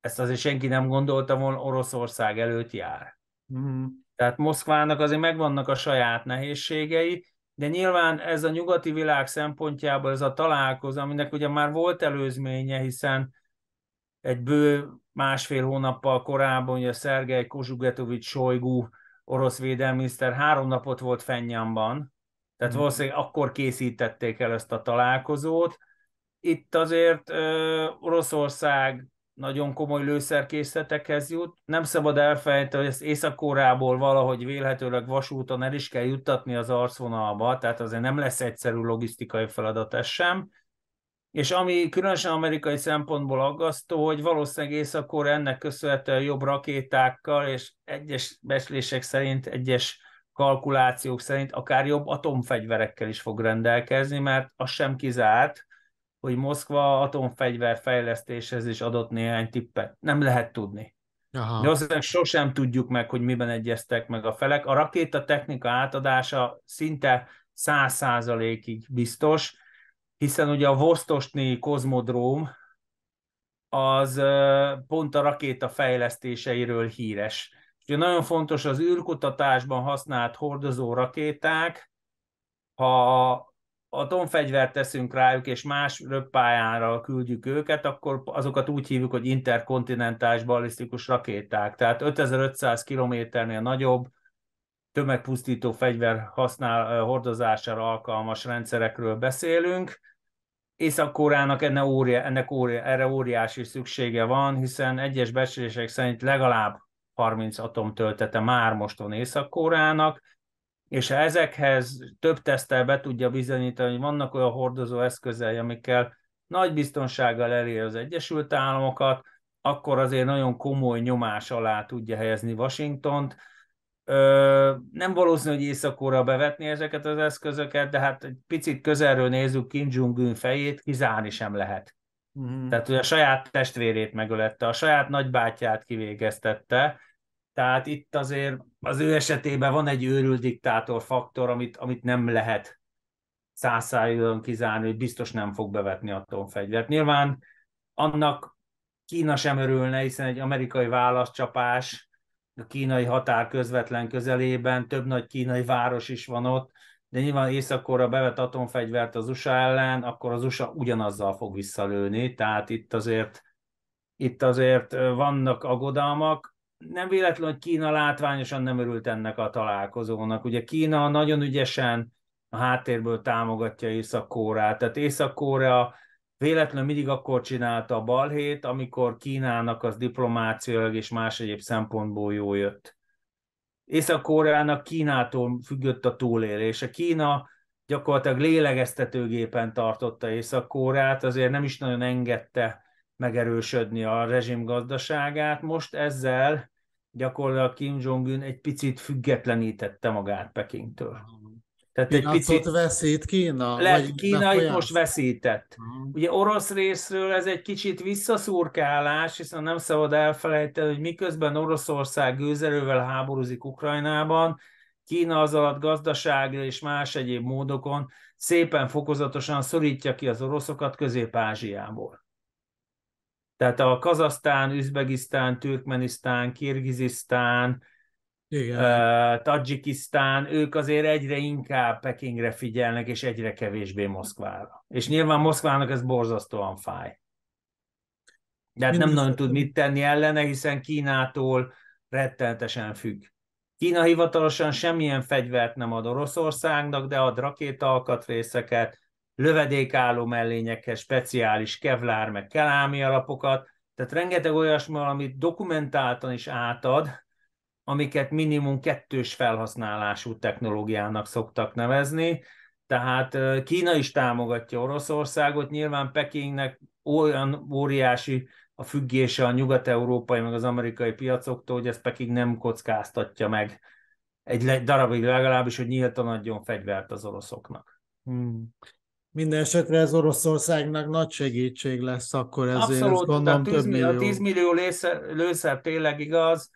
ezt azért senki nem gondolta volna, Oroszország előtt jár. Mm. Tehát Moszkvának azért megvannak a saját nehézségei, de nyilván ez a nyugati világ szempontjából ez a találkozó, aminek ugye már volt előzménye, hiszen egy bő másfél hónappal korábban ugye Szergej Kozsugetovics Sojgu orosz védelmiszter három napot volt Fenyamban, tehát mm. valószínűleg akkor készítették el ezt a találkozót, itt azért ö, Oroszország nagyon komoly lőszerkészletekhez jut. Nem szabad elfelejteni, hogy ezt észak valahogy vélhetőleg vasúton el is kell juttatni az arcvonalba, tehát azért nem lesz egyszerű logisztikai feladat ez sem. És ami különösen amerikai szempontból aggasztó, hogy valószínűleg észak ennek köszönhetően jobb rakétákkal, és egyes beslések szerint, egyes kalkulációk szerint akár jobb atomfegyverekkel is fog rendelkezni, mert az sem kizárt, hogy Moszkva atomfegyver fejlesztéshez is adott néhány tippet. Nem lehet tudni. Aha. De azt sosem tudjuk meg, hogy miben egyeztek meg a felek. A rakéta technika átadása szinte száz százalékig biztos, hiszen ugye a Vostosni kozmodróm az pont a rakéta fejlesztéseiről híres. Ugye nagyon fontos az űrkutatásban használt hordozó rakéták, ha atomfegyvert teszünk rájuk, és más röppályára küldjük őket, akkor azokat úgy hívjuk, hogy interkontinentális ballisztikus rakéták. Tehát 5500 kilométernél nagyobb, tömegpusztító fegyver használ, hordozására alkalmas rendszerekről beszélünk. Észak-Koreának ennek, óriá, ennek óriá, erre óriási szüksége van, hiszen egyes becslések szerint legalább 30 atomtöltete már most van Észak-Koreának, és ha ezekhez több tesztel be tudja bizonyítani, hogy vannak olyan hordozó eszközei, amikkel nagy biztonsággal elér az Egyesült Államokat, akkor azért nagyon komoly nyomás alá tudja helyezni Washingtont. Ö, nem valószínű, hogy észak bevetni ezeket az eszközöket, de hát egy picit közelről nézzük Kim Jong-un fejét, kizárni sem lehet. Mm. Tehát, hogy a saját testvérét megölette, a saját nagybátyját kivégeztette, tehát itt azért az ő esetében van egy őrült diktátor faktor, amit, amit nem lehet százszájúan kizárni, hogy biztos nem fog bevetni atomfegyvert. Nyilván annak Kína sem örülne, hiszen egy amerikai válaszcsapás a kínai határ közvetlen közelében, több nagy kínai város is van ott, de nyilván északkorra bevet atomfegyvert az USA ellen, akkor az USA ugyanazzal fog visszalőni, tehát itt azért, itt azért vannak aggodalmak nem véletlen, hogy Kína látványosan nem örült ennek a találkozónak. Ugye Kína nagyon ügyesen a háttérből támogatja Észak-Koreát. Tehát Észak-Korea véletlenül mindig akkor csinálta a balhét, amikor Kínának az diplomáciailag és más egyéb szempontból jó jött. Észak-Koreának Kínától függött a túlélése. Kína gyakorlatilag lélegeztetőgépen tartotta Észak-Koreát, azért nem is nagyon engedte megerősödni a rezsim gazdaságát. Most ezzel gyakorlatilag Kim Jong-un egy picit függetlenítette magát Pekingtől. Tehát egy picit veszít Kína? Lett vagy Kína itt most veszített. Uh-huh. Ugye orosz részről ez egy kicsit visszaszurkálás, hiszen nem szabad elfelejteni, hogy miközben Oroszország gőzerővel háborúzik Ukrajnában, Kína az alatt gazdaságra és más egyéb módokon szépen fokozatosan szorítja ki az oroszokat Közép-Ázsiából. Tehát a Kazasztán, Üzbegisztán, Türkmenisztán, Kirgizisztán, igen. Tadzsikisztán, ők azért egyre inkább Pekingre figyelnek, és egyre kevésbé Moszkvára. És nyilván Moszkvának ez borzasztóan fáj. De hát nem nagyon tud mit tenni ellene, hiszen Kínától rettenetesen függ. Kína hivatalosan semmilyen fegyvert nem ad Oroszországnak, de ad rakétaalkatrészeket, lövedékálló mellényekhez speciális kevlár meg kelámi alapokat, tehát rengeteg olyasmi, amit dokumentáltan is átad, amiket minimum kettős felhasználású technológiának szoktak nevezni. Tehát Kína is támogatja Oroszországot, nyilván Pekingnek olyan óriási a függése a nyugat-európai, meg az amerikai piacoktól, hogy ezt Peking nem kockáztatja meg egy darabig legalábbis, hogy nyíltan adjon fegyvert az oroszoknak. Hmm. Minden esetre ez Oroszországnak nagy segítség lesz, akkor ezért Abszolút, gondolom több millió. A 10 millió lőszer, lőszer tényleg igaz,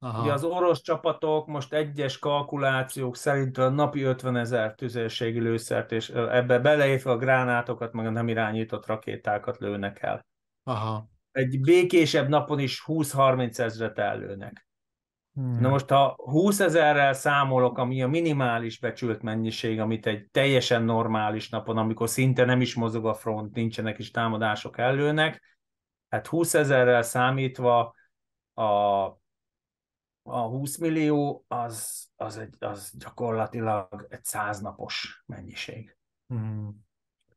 Aha. Ugye az orosz csapatok most egyes kalkulációk szerint a napi 50 ezer tüzérségi lőszert, és ebbe beleértve a gránátokat, meg a nem irányított rakétákat lőnek el. Aha. Egy békésebb napon is 20-30 ezret ellőnek. Hmm. Na most, ha 20 ezerrel számolok, ami a minimális becsült mennyiség, amit egy teljesen normális napon, amikor szinte nem is mozog a front, nincsenek is támadások ellőnek, hát 20 ezerrel számítva a a 20 millió az, az, egy, az gyakorlatilag egy száznapos mennyiség. Mm.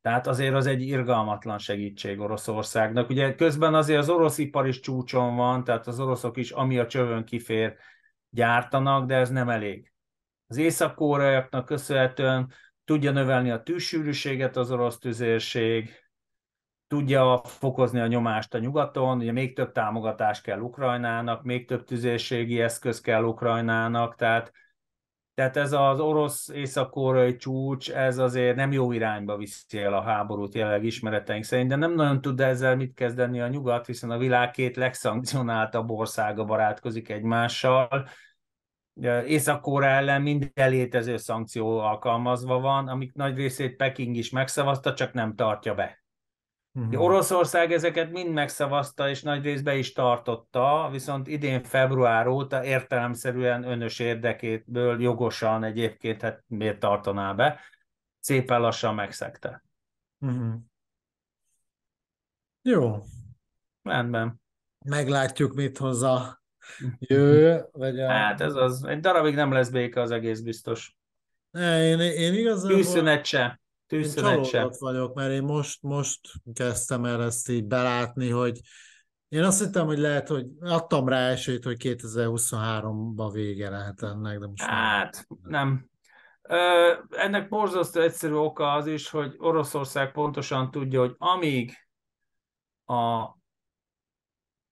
Tehát azért az egy irgalmatlan segítség Oroszországnak. Ugye közben azért az orosz ipar is csúcson van, tehát az oroszok is, ami a csövön kifér, gyártanak, de ez nem elég. Az észak köszönhetően tudja növelni a tűzsűrűséget az orosz tüzérség, tudja fokozni a nyomást a nyugaton, ugye még több támogatás kell Ukrajnának, még több tüzérségi eszköz kell Ukrajnának, tehát, tehát ez az orosz észak csúcs, ez azért nem jó irányba viszi el a háborút jelenleg ismereteink szerint, de nem nagyon tud ezzel mit kezdeni a nyugat, hiszen a világ két legszankcionáltabb országa barátkozik egymással, észak ellen minden létező szankció alkalmazva van, amik nagy részét Peking is megszavazta, csak nem tartja be. Uh-huh. Oroszország ezeket mind megszavazta, és nagy részben is tartotta, viszont idén február óta értelemszerűen önös érdekétből jogosan egyébként, hát miért tartaná be, szépen lassan megszegte. Uh-huh. Jó. Rendben. Meglátjuk, mit hoz a jövő. Vagy a... Hát ez az, egy darabig nem lesz béke az egész biztos. Ne, én, én igazából... Tűzszünet se. Én csalódott vagyok, mert én most, most kezdtem el ezt így belátni, hogy én azt hittem, hogy lehet, hogy adtam rá esélyt, hogy 2023-ban vége lehet ennek, de most Hát, nem. Ö, ennek borzasztó egyszerű oka az is, hogy Oroszország pontosan tudja, hogy amíg a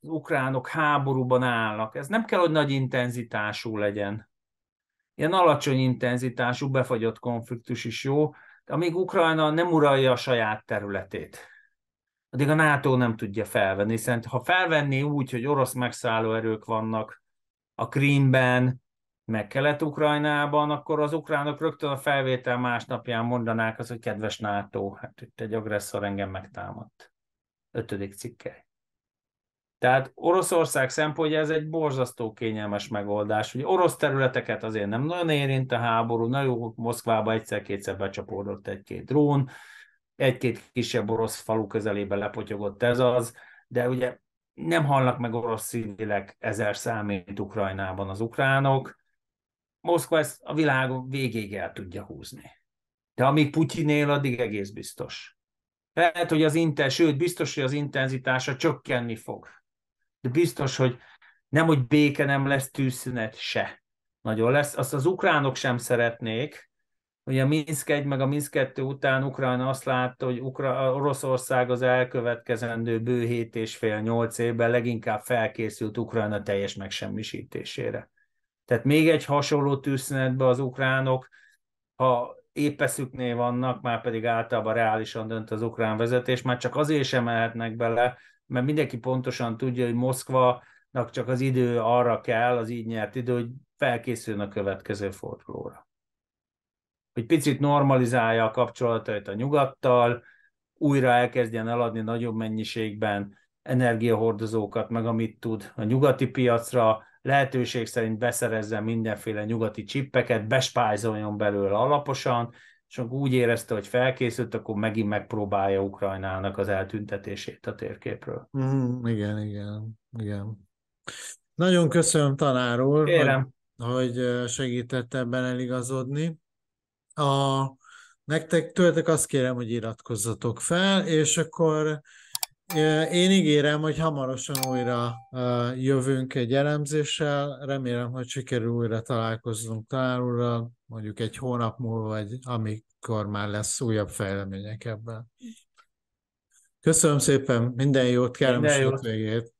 az ukránok háborúban állnak, ez nem kell, hogy nagy intenzitású legyen. Ilyen alacsony intenzitású, befagyott konfliktus is jó, amíg Ukrajna nem uralja a saját területét, addig a NATO nem tudja felvenni, hiszen ha felvenné úgy, hogy orosz megszálló erők vannak a Krímben, meg Kelet-Ukrajnában, akkor az ukránok rögtön a felvétel másnapján mondanák az, hogy kedves NATO, hát itt egy agresszor engem megtámadt. Ötödik cikkely. Tehát Oroszország szempontja ez egy borzasztó kényelmes megoldás. Ugye orosz területeket azért nem nagyon érint a háború, na Moszkvába egyszer-kétszer becsapódott egy-két drón, egy-két kisebb orosz falu közelébe lepotyogott ez az, de ugye nem halnak meg orosz civilek ezer számít Ukrajnában az ukránok. Moszkva ezt a világ végéig el tudja húzni. De amíg Putyin él, addig egész biztos. Lehet, hogy az inten, sőt, biztos, hogy az intenzitása csökkenni fog. De biztos, hogy nem, hogy béke nem lesz, tűzszünet se. Nagyon lesz. Azt az ukránok sem szeretnék, hogy a Minsk 1 meg a Minsk 2 után Ukrajna azt látta, hogy Ukra- Oroszország az elkövetkezendő bő 7 és fél 8 évben leginkább felkészült Ukrajna teljes megsemmisítésére. Tehát még egy hasonló tűzszünetbe az ukránok, ha épeszüknél vannak, már pedig általában reálisan dönt az ukrán vezetés, már csak azért sem mehetnek bele, mert mindenki pontosan tudja, hogy Moszkvanak csak az idő arra kell, az így nyert idő, hogy felkészüljön a következő fordulóra. Hogy picit normalizálja a kapcsolatait a nyugattal, újra elkezdjen eladni nagyobb mennyiségben energiahordozókat, meg amit tud a nyugati piacra, lehetőség szerint beszerezzen mindenféle nyugati csippeket, bespájzoljon belőle alaposan, és akkor úgy érezte, hogy felkészült, akkor megint megpróbálja Ukrajnának az eltüntetését a térképről. Mm, igen, igen, igen. Nagyon köszönöm, tanár úr, Kérem. hogy, hogy segített ebben eligazodni. A, nektek tőletek azt kérem, hogy iratkozzatok fel, és akkor én ígérem, hogy hamarosan újra jövünk egy elemzéssel. Remélem, hogy sikerül újra találkoznunk tanárúrral, mondjuk egy hónap múlva, vagy amikor már lesz újabb fejlemények ebben. Köszönöm szépen, minden jót, kellemes végét!